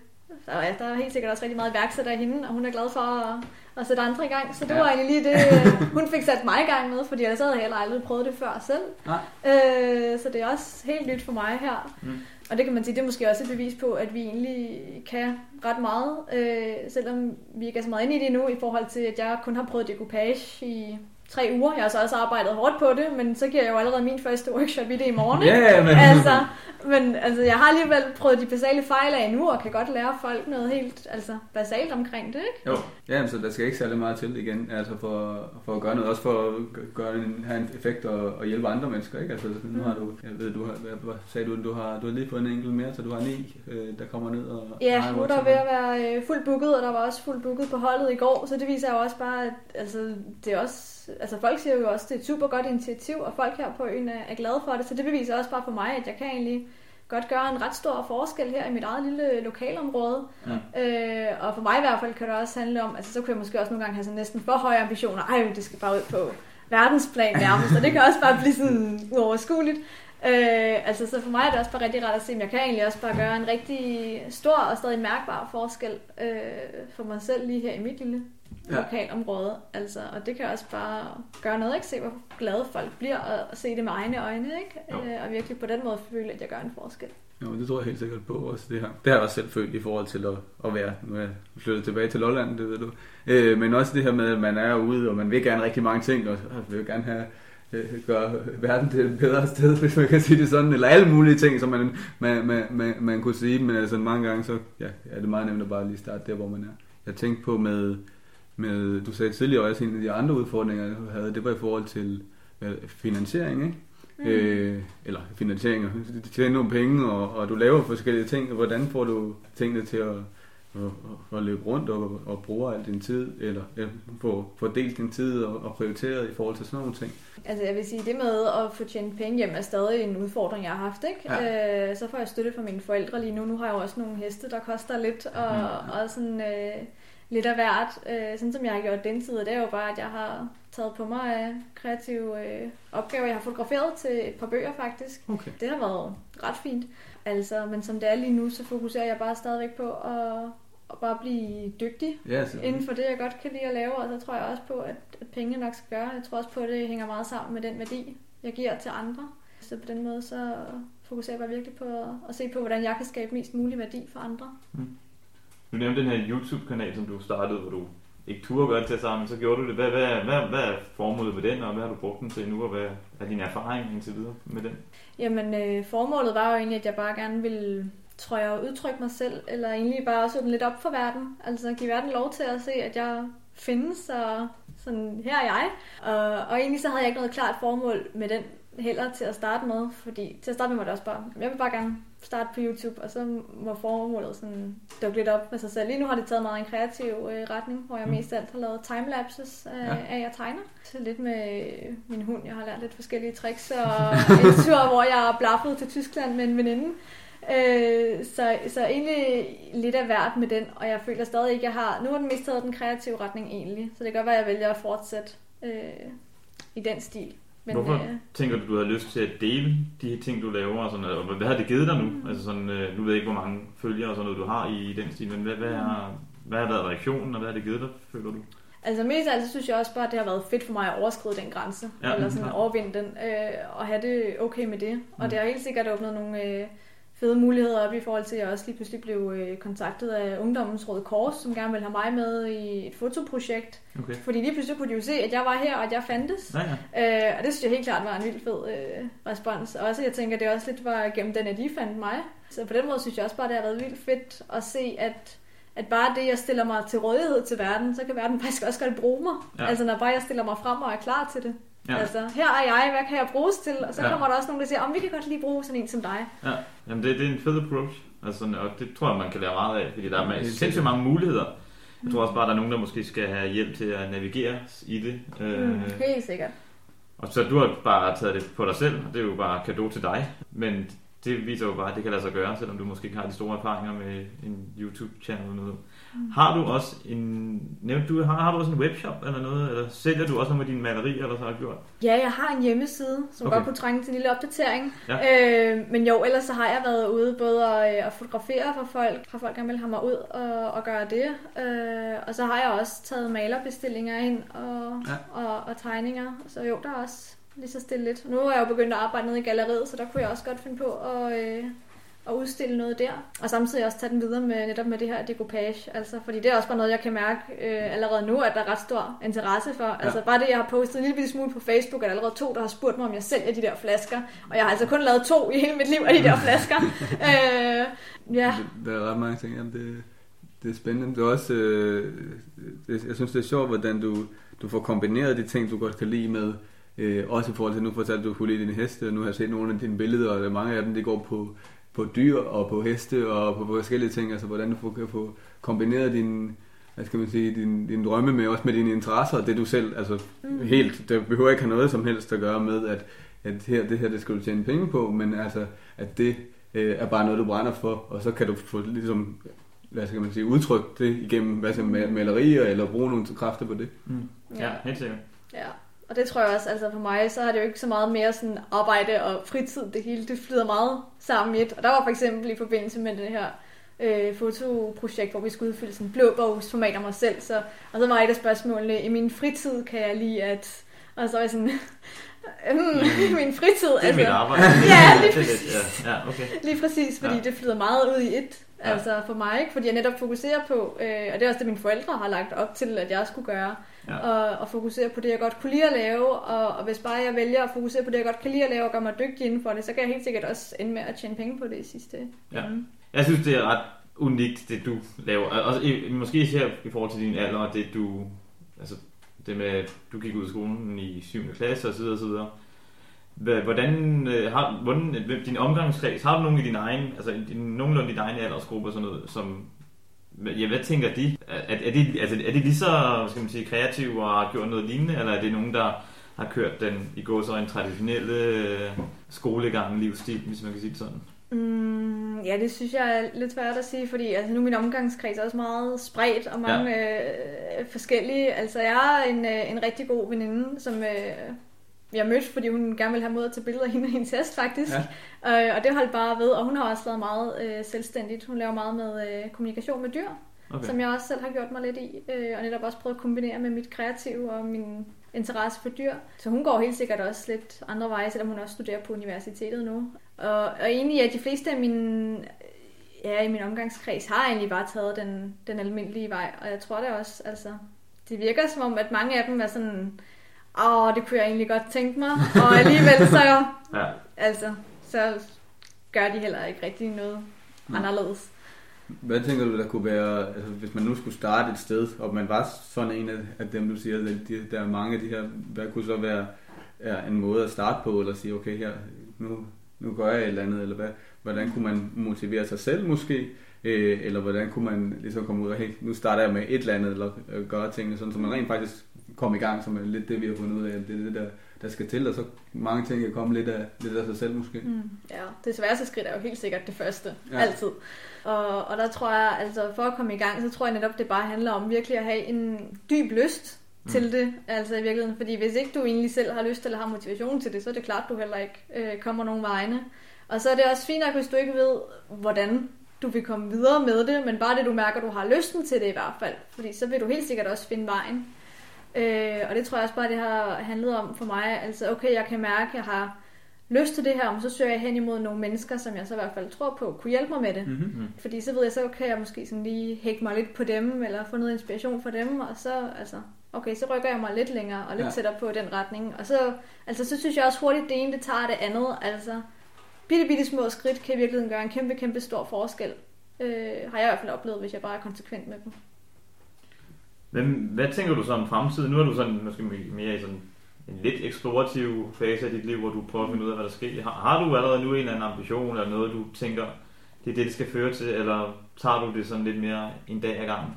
der, ja, der er helt sikkert også rigtig meget iværksætter i hende, og hun er glad for at, at sætte andre i gang. Så det ja. var egentlig lige det, [laughs] hun fik sat mig i gang med, fordi ellers havde jeg heller aldrig prøvet det før selv. Nej. Øh, så det er også helt nyt for mig her. Mm. Og det kan man sige, det er måske også et bevis på, at vi egentlig kan ret meget, øh, selvom vi ikke er så meget inde i det nu, i forhold til, at jeg kun har prøvet decoupage i tre uger. Jeg har så også arbejdet hårdt på det, men så giver jeg jo allerede min første workshop i det i morgen. Ja, yeah, men... Altså, men altså, jeg har alligevel prøvet de basale fejl af nu, og kan godt lære folk noget helt altså, basalt omkring det, ikke? Jo, ja, så der skal ikke særlig meget til igen, altså for, for at gøre noget, også for at gøre en, have en effekt og, og hjælpe andre mennesker, ikke? Altså, nu har du, jeg ved, du har, hvad sagde du, du har, du har lige fået en enkelt mere, så du har ni, øh, der kommer ned og... Ja, nu er der ved at være øh, fuldt booket, og der var også fuldt booket på holdet i går, så det viser jo også bare, at altså, det er også, altså folk siger jo også, at det er et super godt initiativ, og folk her på øen er, glade for det, så det beviser også bare for mig, at jeg kan egentlig godt gøre en ret stor forskel her i mit eget lille lokalområde. Ja. Øh, og for mig i hvert fald kan det også handle om, altså så kunne jeg måske også nogle gange have sådan næsten for høje ambitioner. Ej, det skal bare ud på verdensplan nærmest, og det kan også bare blive sådan uoverskueligt. Øh, altså så for mig er det også bare rigtig rart at se, om jeg kan egentlig også bare gøre en rigtig stor og stadig mærkbar forskel øh, for mig selv lige her i mit lille ja. lokalområde. Altså, og det kan også bare gøre noget, ikke? Se, hvor glade folk bliver, og, se det med egne øjne, ikke? Øh, og virkelig på den måde føle, at jeg gør en forskel. Jo, det tror jeg helt sikkert på også, det her. Det har jeg også selv følt i forhold til at, at være, nu er jeg flyttet tilbage til Lolland, det ved du. Øh, men også det her med, at man er ude, og man vil gerne rigtig mange ting, og vil gerne have øh, gøre verden til et bedre sted, [laughs] hvis man kan sige det sådan, eller alle mulige ting, som man, man, man, man, man kunne sige, men altså mange gange, så ja, er det meget nemt at bare lige starte der, hvor man er. Jeg tænkte på med, med, du sagde tidligere også, en af de andre udfordringer, du havde, det var i forhold til finansiering, ikke? Mm. Øh, eller finansiering, du tjener nogle penge, og, og du laver forskellige ting, og hvordan får du tingene til at, at, at løbe rundt og, og bruge al din tid, eller ja, få fordelt din tid og, og prioriteret i forhold til sådan nogle ting? Altså jeg vil sige, det med at få tjent penge hjem er stadig en udfordring, jeg har haft. Ikke? Ja. Øh, så får jeg støtte fra mine forældre lige nu. Nu har jeg jo også nogle heste, der koster lidt, og, mm. og sådan... Øh, lidt af hvert. Øh, sådan som jeg har gjort den tid, det er jo bare, at jeg har taget på mig af kreative øh, opgaver. Jeg har fotograferet til et par bøger faktisk. Okay. Det har været ret fint. Altså, men som det er lige nu, så fokuserer jeg bare stadigvæk på at, at bare blive dygtig ja, inden for det, jeg godt kan lide at lave. Og så tror jeg også på, at, at pengene nok skal gøre. Jeg tror også på, at det hænger meget sammen med den værdi, jeg giver til andre. Så på den måde, så fokuserer jeg bare virkelig på at, at se på, hvordan jeg kan skabe mest mulig værdi for andre. Mm. Du nævnte den her YouTube-kanal, som du startede, hvor du ikke turde gøre det til sammen, så gjorde du det. Hvad, hvad, hvad, hvad er formålet med den, og hvad har du brugt den til nu, og hvad er din erfaring indtil videre med den? Jamen, øh, formålet var jo egentlig, at jeg bare gerne ville tror jeg, at udtrykke mig selv, eller egentlig bare også åbne lidt op for verden. Altså give verden lov til at se, at jeg findes, og sådan, her er jeg. Og, og egentlig så havde jeg ikke noget klart formål med den heller til at starte med, fordi til at starte med var det også bare, jeg vil bare gerne starte på YouTube, og så må formålet sådan dukke lidt op med sig selv. Lige nu har det taget meget en kreativ øh, retning, hvor jeg mm. mest alt har lavet timelapses af, ja. af, jeg tegner. Så lidt med min hund, jeg har lært lidt forskellige tricks, og [laughs] en tur, hvor jeg blaffet til Tyskland med en veninde. Øh, så, så egentlig lidt af hvert med den, og jeg føler stadig ikke, jeg har... Nu har den mest taget den kreative retning egentlig, så det kan godt være, at jeg vælger at fortsætte øh, i den stil. Men, Hvorfor øh, tænker du, du har lyst til at dele de ting, du laver? Og, sådan, og hvad har det givet dig nu? Mm. Altså sådan, øh, nu ved jeg ikke, hvor mange følgere og sådan noget, du har i den stil, men hvad, hvad, har, hvad har været reaktionen, og hvad har det givet dig, føler du? Altså mest af alt, så synes jeg også bare, at det har været fedt for mig at overskride den grænse. Ja, eller sådan at overvinde den, øh, og have det okay med det. Og mm. det har helt sikkert åbnet nogle... Øh, fede muligheder op i forhold til, at jeg også lige pludselig blev øh, kontaktet af Ungdommens Røde Kors, som gerne ville have mig med i et fotoprojekt. Okay. Fordi lige pludselig kunne de jo se, at jeg var her, og at jeg fandtes. Ja, ja. Øh, og det synes jeg helt klart var en vild fed øh, respons. Og også, jeg tænker, det også lidt var gennem den, at de fandt mig. Så på den måde synes jeg også bare, det har været vildt fedt at se, at at bare det, jeg stiller mig til rådighed til verden, så kan verden faktisk også godt bruge mig. Ja. Altså når bare jeg stiller mig frem og er klar til det. Ja. Altså, her er jeg, hvad kan jeg bruges til? Og så ja. kommer der også nogen, der siger, om vi kan godt lige bruge sådan en som dig. Ja, Jamen, det, det er en fed approach. Altså, og det tror jeg, man kan lære meget af, fordi der er sindssygt mange muligheder. Jeg tror også bare, der er nogen, der måske skal have hjælp til at navigere i det. Mm, øh, helt sikkert. Og så du har bare taget det på dig selv, og det er jo bare kado til dig. Men det viser jo bare, at det kan lade sig gøre, selvom du måske ikke har de store erfaringer med en YouTube-channel eller noget. Har du også en, nævnte du, har, har du også en webshop eller noget, eller sælger du også nogle af dine malerier, eller så har gjort? Ja, jeg har en hjemmeside, som okay. godt kunne trænge til en lille opdatering. Ja. Øh, men jo, ellers så har jeg været ude både at, øh, at fotografere for folk, for folk gerne vil have mig ud og, og gøre det. Øh, og så har jeg også taget malerbestillinger ind og, ja. og, og tegninger. Så jo, der er også lige så stille lidt. Nu er jeg jo begyndt at arbejde nede i galleriet, så der kunne jeg også godt finde på at, øh, at udstille noget der. Og samtidig også tage den videre med netop med det her decoupage. Altså, fordi det er også bare noget, jeg kan mærke øh, allerede nu, at der er ret stor interesse for. Ja. Altså bare det, jeg har postet en lille smule på Facebook, er der allerede to, der har spurgt mig, om jeg sælger de der flasker. Og jeg har altså kun lavet to i hele mit liv af de der flasker. [laughs] øh, ja. Der er ret mange ting. Jamen, det, det er spændende. Det er også, øh, det, jeg synes, det er sjovt, hvordan du, du får kombineret de ting, du godt kan lide med, øh, også i forhold til, nu fortalte du kunne lide dine heste, og nu har jeg set nogle af dine billeder, og mange af dem, det går på på dyr og på heste og på forskellige ting, altså hvordan du kan få kombineret din, hvad skal man sige, din, din drømme med også med dine interesser, og det du selv, altså mm. helt, det behøver ikke have noget som helst at gøre med, at, at her, det her, det skal du tjene penge på, men altså, at det øh, er bare noget, du brænder for, og så kan du få ligesom, hvad skal man sige, udtrykt det igennem, hvad skal man, malerier, eller bruge nogle kræfter på det. Mm. Ja, helt sikkert. Ja. Og det tror jeg også, altså for mig, så har det jo ikke så meget mere sådan arbejde og fritid, det hele, det flyder meget sammen i et. Og der var for eksempel i forbindelse med det her øh, fotoprojekt, hvor vi skulle udfylde sådan en blå bogsformat af mig selv, så, og så var et af spørgsmålene, i min fritid kan jeg lige at, og så var jeg sådan, [laughs] [laughs] mm, min fritid. Det er altså, mit arbejde. [laughs] ja, lige præcis. Ja, ja, okay. Lige præcis, fordi ja. det flyder meget ud i et. Ja. Altså for mig, ikke? fordi jeg netop fokuserer på, øh, og det er også det, mine forældre har lagt op til, at jeg skulle gøre, ja. og, og fokusere på det, jeg godt kunne lide at lave, og, og hvis bare jeg vælger at fokusere på det, jeg godt kan lide at lave, og gøre mig dygtig inden for det, så kan jeg helt sikkert også ende med at tjene penge på det i sidste ja. Mm. Jeg synes, det er ret unikt, det du laver. Også, måske især i forhold til din alder, det du, altså det med, at du gik ud af skolen i 7. klasse og og så videre. Hvordan øh, har hvordan, din omgangskreds, har du nogen i din egen, altså din, nogenlunde din egen aldersgruppe og sådan noget, som, ja, hvad tænker de? Er, er, de, altså, er de lige så skal man sige, kreative og har gjort noget lignende, eller er det nogen, der har kørt den i går så en traditionelle øh, skolegang, livsstil, hvis man kan sige det sådan? Mm, ja, det synes jeg er lidt svært at sige, fordi altså, nu er min omgangskreds også meget spredt og mange ja. øh, forskellige. Altså, jeg har en, øh, en rigtig god veninde, som øh, jeg mødte, fordi hun gerne ville have mod at tage billeder af hende i en test, faktisk. Ja. Øh, og det holdt bare ved, og hun har også lavet meget øh, selvstændigt. Hun laver meget med øh, kommunikation med dyr, okay. som jeg også selv har gjort mig lidt i, øh, og netop også prøvet at kombinere med mit kreative og min interesse for dyr. Så hun går helt sikkert også lidt andre veje, selvom hun også studerer på universitetet nu. Og, og egentlig at de fleste af mine ja, i min omgangskreds har egentlig bare taget den, den almindelige vej, og jeg tror det også, altså, det virker som om, at mange af dem er sådan, åh, det kunne jeg egentlig godt tænke mig, og alligevel så, [laughs] ja. altså, så gør de heller ikke rigtig noget mm. anderledes. Hvad tænker du, der kunne være, altså, hvis man nu skulle starte et sted, og man var sådan en af, dem, du siger, at de, der er mange af de her, hvad kunne så være er en måde at starte på, eller sige, okay, her, nu, nu gør jeg et eller andet, eller hvad, hvordan kunne man motivere sig selv måske, øh, eller hvordan kunne man ligesom komme ud og, hey, nu starter jeg med et eller andet, eller øh, gøre tingene sådan, så man rent faktisk kom i gang, som er lidt det, vi har fundet ud af, det er det, der, der skal til, og så mange ting kan komme lidt af, lidt af sig selv måske. Mm, ja, det sværeste skridt er jo helt sikkert det første, ja. altid. Og, og der tror jeg, altså for at komme i gang, så tror jeg netop, det bare handler om virkelig at have en dyb lyst mm. til det, altså i virkeligheden. Fordi hvis ikke du egentlig selv har lyst eller har motivation til det, så er det klart, du heller ikke øh, kommer nogen vegne. Og så er det også fint nok, hvis du ikke ved, hvordan du vil komme videre med det, men bare det, du mærker, du har lysten til det i hvert fald. Fordi så vil du helt sikkert også finde vejen. Øh, og det tror jeg også bare, det har handlet om for mig. Altså, okay, jeg kan mærke, at jeg har lyst til det her, men så søger jeg hen imod nogle mennesker, som jeg så i hvert fald tror på, kunne hjælpe mig med det. Mm-hmm. Fordi så ved jeg, så kan jeg måske sådan lige hække mig lidt på dem, eller få noget inspiration fra dem, og så, altså, okay, så rykker jeg mig lidt længere og lidt ja. tættere på den retning. Og så, altså, så synes jeg også hurtigt, det ene, det tager det andet. Altså, bitte, bitte små skridt kan i virkeligheden gøre en kæmpe, kæmpe stor forskel. Øh, har jeg i hvert fald oplevet, hvis jeg bare er konsekvent med dem. Hvem, hvad tænker du så om fremtiden? Nu er du sådan måske mere i sådan en lidt eksplorativ fase af dit liv, hvor du prøver at finde ud af, hvad der sker. Har, har du allerede nu en eller anden ambition, eller noget, du tænker, det er det, det skal føre til, eller tager du det sådan lidt mere en dag ad gangen?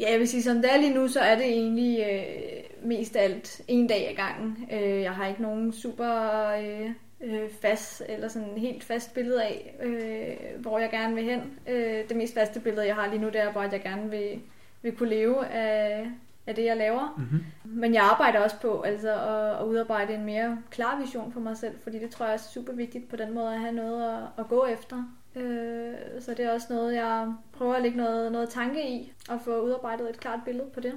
Ja, jeg vil sige, som det er lige nu, så er det egentlig øh, mest alt en dag ad gangen. Øh, jeg har ikke nogen super øh, øh, fast, eller sådan helt fast billede af, øh, hvor jeg gerne vil hen. Øh, det mest faste billede, jeg har lige nu, det er bare, at jeg gerne vil, vil kunne leve af, af det, jeg laver. Mm-hmm. Men jeg arbejder også på altså, at, at udarbejde en mere klar vision for mig selv, fordi det tror jeg er super vigtigt på den måde at have noget at, at gå efter. Øh, så det er også noget, jeg prøver at lægge noget, noget tanke i, og få udarbejdet et klart billede på det.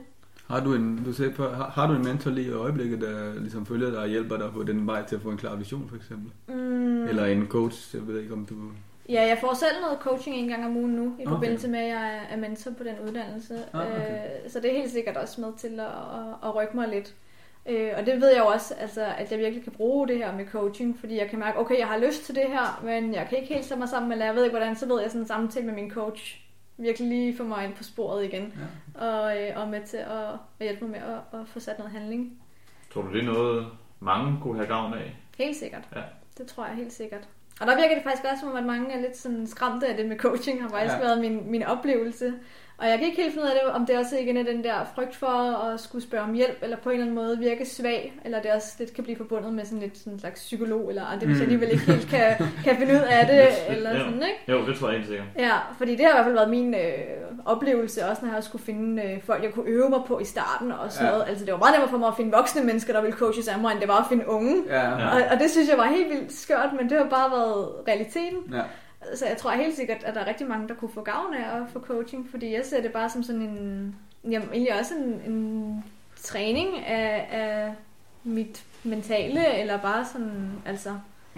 Har du en, du sagde, har, har du en mentor lige i øjeblikket, der ligesom følger dig og hjælper dig på den vej til at få en klar vision, for eksempel? Mm. Eller en coach, jeg ved ikke om du... Ja, jeg får selv noget coaching en gang om ugen nu, i okay. forbindelse med, at jeg er mentor på den uddannelse. Ah, okay. øh, så det er helt sikkert også med til at, at, at rykke mig lidt. Øh, og det ved jeg jo også, altså, at jeg virkelig kan bruge det her med coaching, fordi jeg kan mærke, okay, jeg har lyst til det her, men jeg kan ikke helt sætte mig sammen, eller jeg ved ikke hvordan, så ved jeg sådan en samtale med min coach virkelig lige få mig ind på sporet igen, ja. og, øh, og med til at, at hjælpe mig med at, at få sat noget handling. Tror du, det er noget, mange kunne have gavn af? Helt sikkert. Ja. Det tror jeg helt sikkert. Og der virker det faktisk også som om, at mange er lidt sådan skræmte af det med coaching, har faktisk ja. været min, min oplevelse. Og jeg kan ikke helt finde ud af det, om det også igen er den der frygt for at skulle spørge om hjælp, eller på en eller anden måde virke svag, eller det også lidt kan blive forbundet med sådan lidt sådan en slags psykolog, eller det hvis jeg mm. alligevel ikke helt kan, kan finde ud af [laughs] det, eller jo. sådan, ikke? Jo, det tror jeg helt sikkert. Ja, fordi det har i hvert fald været min øh, oplevelse, også når jeg skulle finde øh, folk, jeg kunne øve mig på i starten, og sådan ja. noget. Altså det var meget nemmere for mig at finde voksne mennesker, der ville coaches af mig, end det var at finde unge. Ja. Ja. Og, og det synes jeg var helt vildt skørt, men det har bare været realiteten. Ja. Så jeg tror helt sikkert, at der er rigtig mange, der kunne få gavn af at få coaching, fordi jeg ser det bare som sådan en, jamen, egentlig også en, en træning af, af mit mentale, eller bare sådan, altså,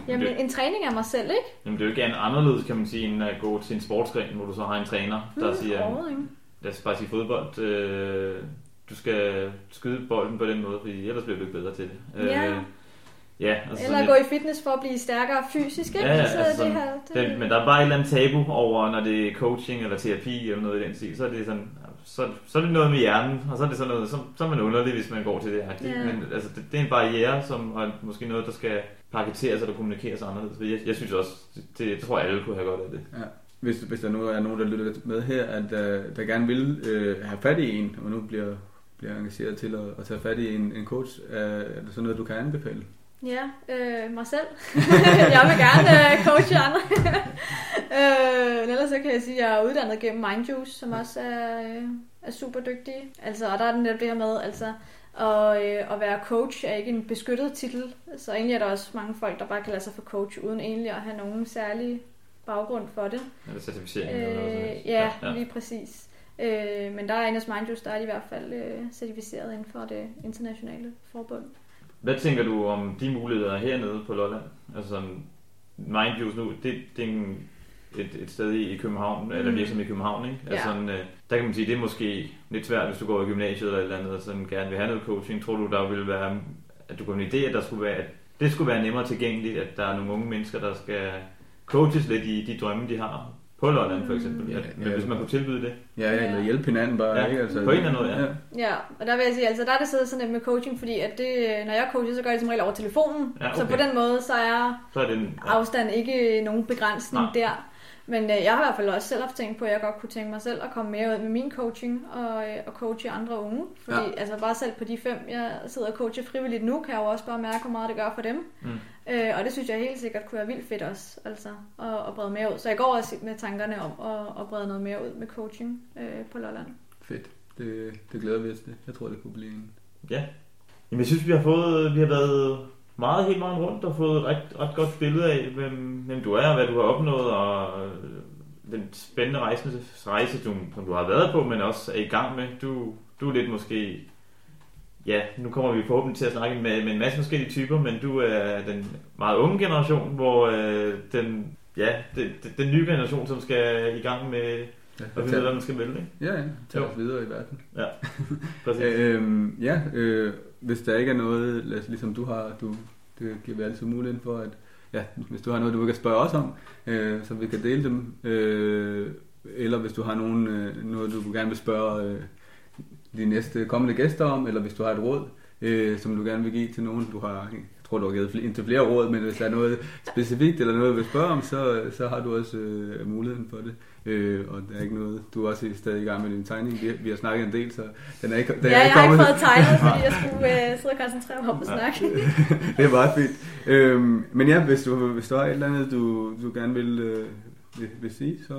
jamen, det, en træning af mig selv, ikke? Jamen, det er jo ikke anderledes, kan man sige, end at gå til en sportsgren, hvor du så har en træner, der mm, siger, lad os bare sige fodbold, øh, du skal skyde bolden på den måde, fordi ellers bliver du ikke bedre til det. Ja. Øh, Ja, altså Eller gå i fitness for at blive stærkere fysisk, ikke? Ja, ja, altså det her, det... Den, men der er bare et eller andet tabu over, når det er coaching eller terapi eller noget i den stil, så er det sådan, så, så er det noget med hjernen, og så er det sådan noget, så, så er man underlig, hvis man går til det her. Ja. Men altså, det, det, er en barriere, som er måske noget, der skal paketeres eller kommunikeres anderledes. Jeg, jeg synes også, det, det, tror jeg alle kunne have godt af det. Ja. Hvis, hvis der nu er nogen, der lytter med her, at uh, der gerne vil uh, have fat i en, og nu bliver, bliver engageret til at, at tage fat i en, en coach, uh, er det sådan noget, du kan anbefale? Ja, øh, mig selv. [laughs] jeg vil gerne øh, coache andre. [laughs] øh, ellers så kan jeg sige, at jeg er uddannet gennem Mindjuice, som også er, øh, er super dygtig. Altså, og der er den der det her med, altså, og øh, at være coach er ikke en beskyttet titel, så egentlig er der også mange folk, der bare kan lade sig for coach, uden egentlig at have nogen særlig baggrund for det. Eller certificering. Øh, eller ja, ja, lige præcis. Øh, men der er en af Mindjuice, der er i hvert fald øh, certificeret inden for det internationale forbund. Hvad tænker du om de muligheder hernede på Lolland? Altså Mindjuice nu, det, det er en, et, et sted i, i København, mm. eller virksomhed i København, ikke? Altså, ja. sådan, øh, der kan man sige, det er måske lidt svært, hvis du går i gymnasiet eller et eller andet, og sådan gerne vil have noget coaching. Tror du, der vil være, at du kunne en idé, at der skulle være, at det skulle være nemmere tilgængeligt, at der er nogle unge mennesker, der skal coaches lidt i de drømme, de har på Lolland for eksempel. Ja, Ja, ja, men hvis man kunne tilbyde det. Ja, ja, eller hjælpe hinanden bare, Ja, ikke? Altså, på en eller anden måde, ja. Ja, og der vil jeg sige, altså der er det siddet sådan lidt med coaching, fordi at det, når jeg coacher, så gør jeg det som regel over telefonen. Ja, Så okay. på den måde, så er Så er det en, ja, afstand ikke nogen begrænsning Nej. der. Men øh, jeg har i hvert fald også selv haft tænkt på, at jeg godt kunne tænke mig selv at komme mere ud med min coaching og, øh, og coache andre unge. Fordi Ja. altså bare selv på de fem, jeg sidder og coacher frivilligt nu, kan jeg jo også bare mærke, hvor meget det gør for dem. Mm. Øh, og det synes jeg helt sikkert kunne være vildt fedt også, altså at, at brede mere ud. Så jeg går også med tankerne om at, at brede noget mere ud med coaching øh, på Lolland. Fedt. Det, det glæder vi os til. Jeg tror, det kunne blive en... ja. Jamen, jeg synes, vi har fået, vi har været meget helt vejen rundt og fået et ret, ret godt billede af, hvem, hvem du er og hvad du har opnået, og øh, den spændende rejse, rejse du, som du har været på, men også er i gang med. Du, du er lidt måske, ja, nu kommer vi forhåbentlig til at snakke med, med en masse forskellige typer, men du er den meget unge generation, hvor øh, den, ja, den, den nye generation, som skal i gang med Ja, at finde ud af, hvad man skal vælge, ikke? ja, ja. Tag os videre i verden. [laughs] Præcis. Øhm, ja, øh, hvis der ikke er noget, ligesom du har, du, det giver vi altid muligheden for, at ja, hvis du har noget, du kan spørge os om, øh, så vi kan dele dem, øh, eller hvis du har nogen, øh, noget, du gerne vil spørge øh, de næste kommende gæster om, eller hvis du har et råd, øh, som du gerne vil give til nogen, du har, tror, du har givet flere, indtil flere råd, men hvis der er noget specifikt eller noget, du vil spørge om, så, så har du også øh, muligheden for det. Øh, og der er ikke noget, du er også stadig i gang med din tegning. Vi, vi har snakket en del, så den er ikke, den ja, er jeg ikke har ikke fået tegnet, fordi jeg skulle [laughs] øh, sidde og koncentrere mig om at snakke. [laughs] det er meget fint. Øhm, men ja, hvis du, hvis du har et eller andet, du, du gerne vil, øh, vil, vil sige, så,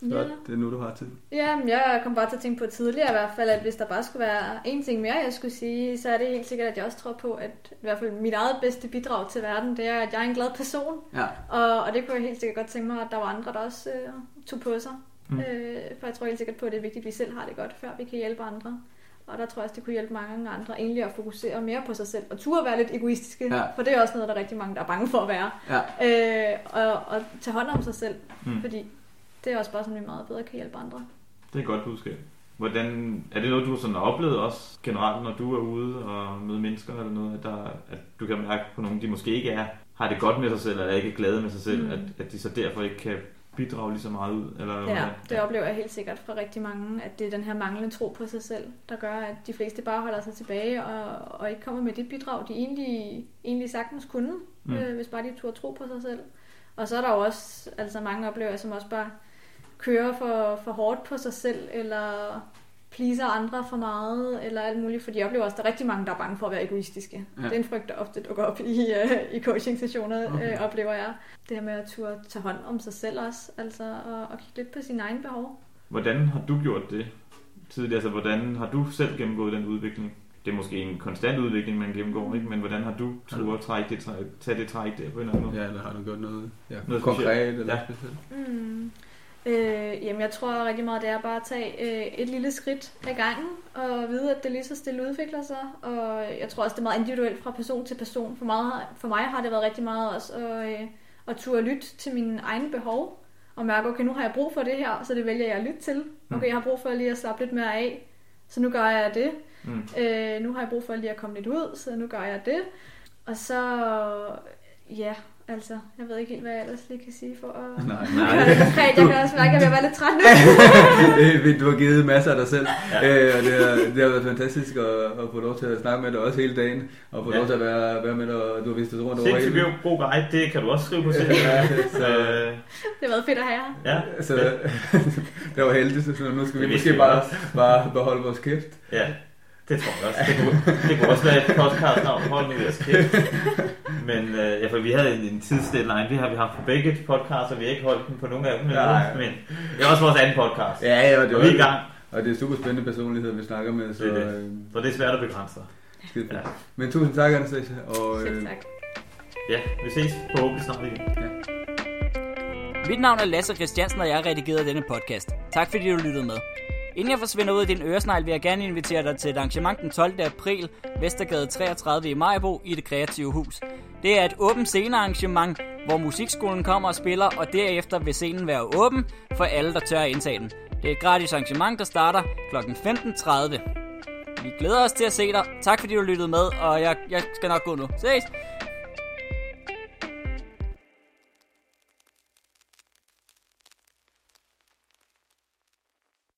så Ja. er det nu, du har tid. Ja, men jeg kom bare til at tænke på tidligere i hvert fald, at hvis der bare skulle være en ting mere, jeg skulle sige, så er det helt sikkert, at jeg også tror på, at i hvert fald mit eget bedste bidrag til verden, det er, at jeg er en glad person. Ja. Og, og det kunne jeg helt sikkert godt tænke mig, at der var andre, der også øh, tog på sig. Mm. Øh, for jeg tror helt sikkert på, at det er vigtigt, at vi selv har det godt, før vi kan hjælpe andre. Og der tror jeg også, det kunne hjælpe mange andre egentlig at fokusere mere på sig selv. Og turde være lidt egoistiske, Ja. for det er også noget, der er rigtig mange, der er bange for at være. Ja. Øh, og, og tage hånd om sig selv, mm. fordi det er også bare sådan, vi meget bedre kan hjælpe andre. Det er et godt budskab. Hvordan, er det noget, du sådan har oplevet også generelt, når du er ude og møder mennesker eller noget, at, der, at du kan mærke på nogen, de måske ikke er, har det godt med sig selv, eller er ikke glade med sig selv, Mm. at, at de så derfor ikke kan bidrage lige så meget ud? Eller Ja, hvordan? det oplever jeg helt sikkert fra rigtig mange, at det er den her manglende tro på sig selv, der gør, at de fleste bare holder sig tilbage og, og ikke kommer med det bidrag, de egentlig, egentlig sagtens kunne, mm. øh, hvis bare de turde tro på sig selv. Og så er der jo også altså mange oplever, som også bare kører for, for hårdt på sig selv, eller pleaser andre for meget, eller alt muligt, for de oplever også, at der er rigtig mange, der er bange for at være egoistiske. Ja. Det er en frygt, der ofte dukker op i, øh, i coaching-sessioner, Okay. øh, oplever jeg. Det her med at turde tage hånd om sig selv også, altså og, og kigge lidt på sine egne behov. Hvordan har du gjort det tidligere? Altså, hvordan har du selv gennemgået den udvikling? Det er måske en konstant udvikling, man gennemgår, ikke? Men hvordan har du turde at trække det, tage det træk der på en eller anden måde? Ja, eller har du gjort noget, ja, Noget konkret specielt. eller Ja. specielt? Mm. Øh, jamen, jeg tror rigtig meget, det er bare at tage øh, et lille skridt ad gangen, og vide, at det lige så stille udvikler sig. Og jeg tror også, det er meget individuelt fra person til person. For, meget, for mig har det været rigtig meget også at, øh, at turde lytte til mine egne behov, og mærke, okay, nu har jeg brug for det her, så det vælger jeg at lytte til. Okay, jeg har brug for lige at slappe lidt mere af, så nu gør jeg det. Mm. Øh, nu har jeg brug for lige at komme lidt ud, så nu gør jeg det. Og så, ja, altså, jeg ved ikke helt, hvad jeg ellers lige kan sige for at [laughs] Nej, [laughs] konkret. Jeg kan også mærke, at jeg er lidt træt nu. [laughs] du har givet masser af dig selv, ja. øh, og det har, det har været fantastisk at, at få lov til at snakke med dig også hele dagen, og få Ja. lov til at være, være med dig, og du har vist os rundt over Sindssygt hele. god- god guide, det kan du også skrive på selv. Ja, så, Øh, Det har været fedt at have jer. ja, så det var heldigt, så nu skal vi Det måske bare, også. bare beholde vores kæft. ja, det tror jeg også. Det kunne, det kunne også være et podcast navn, hold nu kæft. Men øh, ja, for vi havde en, en tidsdeadline, det har vi haft på begge podcasts, og vi har ikke holdt den på nogen af dem. Nej. Men det er også vores anden podcast. Ja, ja, det Og vi er i gang, og det er super spændende personligheder, vi snakker med, så Det er det. øh, for det er svært at begrænse sig. skide. Ja. Men tusind tak, Anastasia, og Selv øh, tak. Ja, vi ses forhåbentlig snart igen. Mit navn er Lasse Christiansen, og jeg har redigeret denne podcast. Tak fordi du lyttede med. Inden jeg forsvinder ud af din øresnegl, vil jeg gerne invitere dig til et arrangement den 12. april, Vestergade 33 i Majbo i det Kreative Hus. Det er et åbent scenearrangement, hvor musikskolen kommer og spiller, og derefter vil scenen være åben for alle, der tør at indtage den. Det er et gratis arrangement, der starter kl. 15.30. Vi glæder os til at se dig. Tak fordi du lyttede med, og jeg, jeg skal nok gå nu. Ses!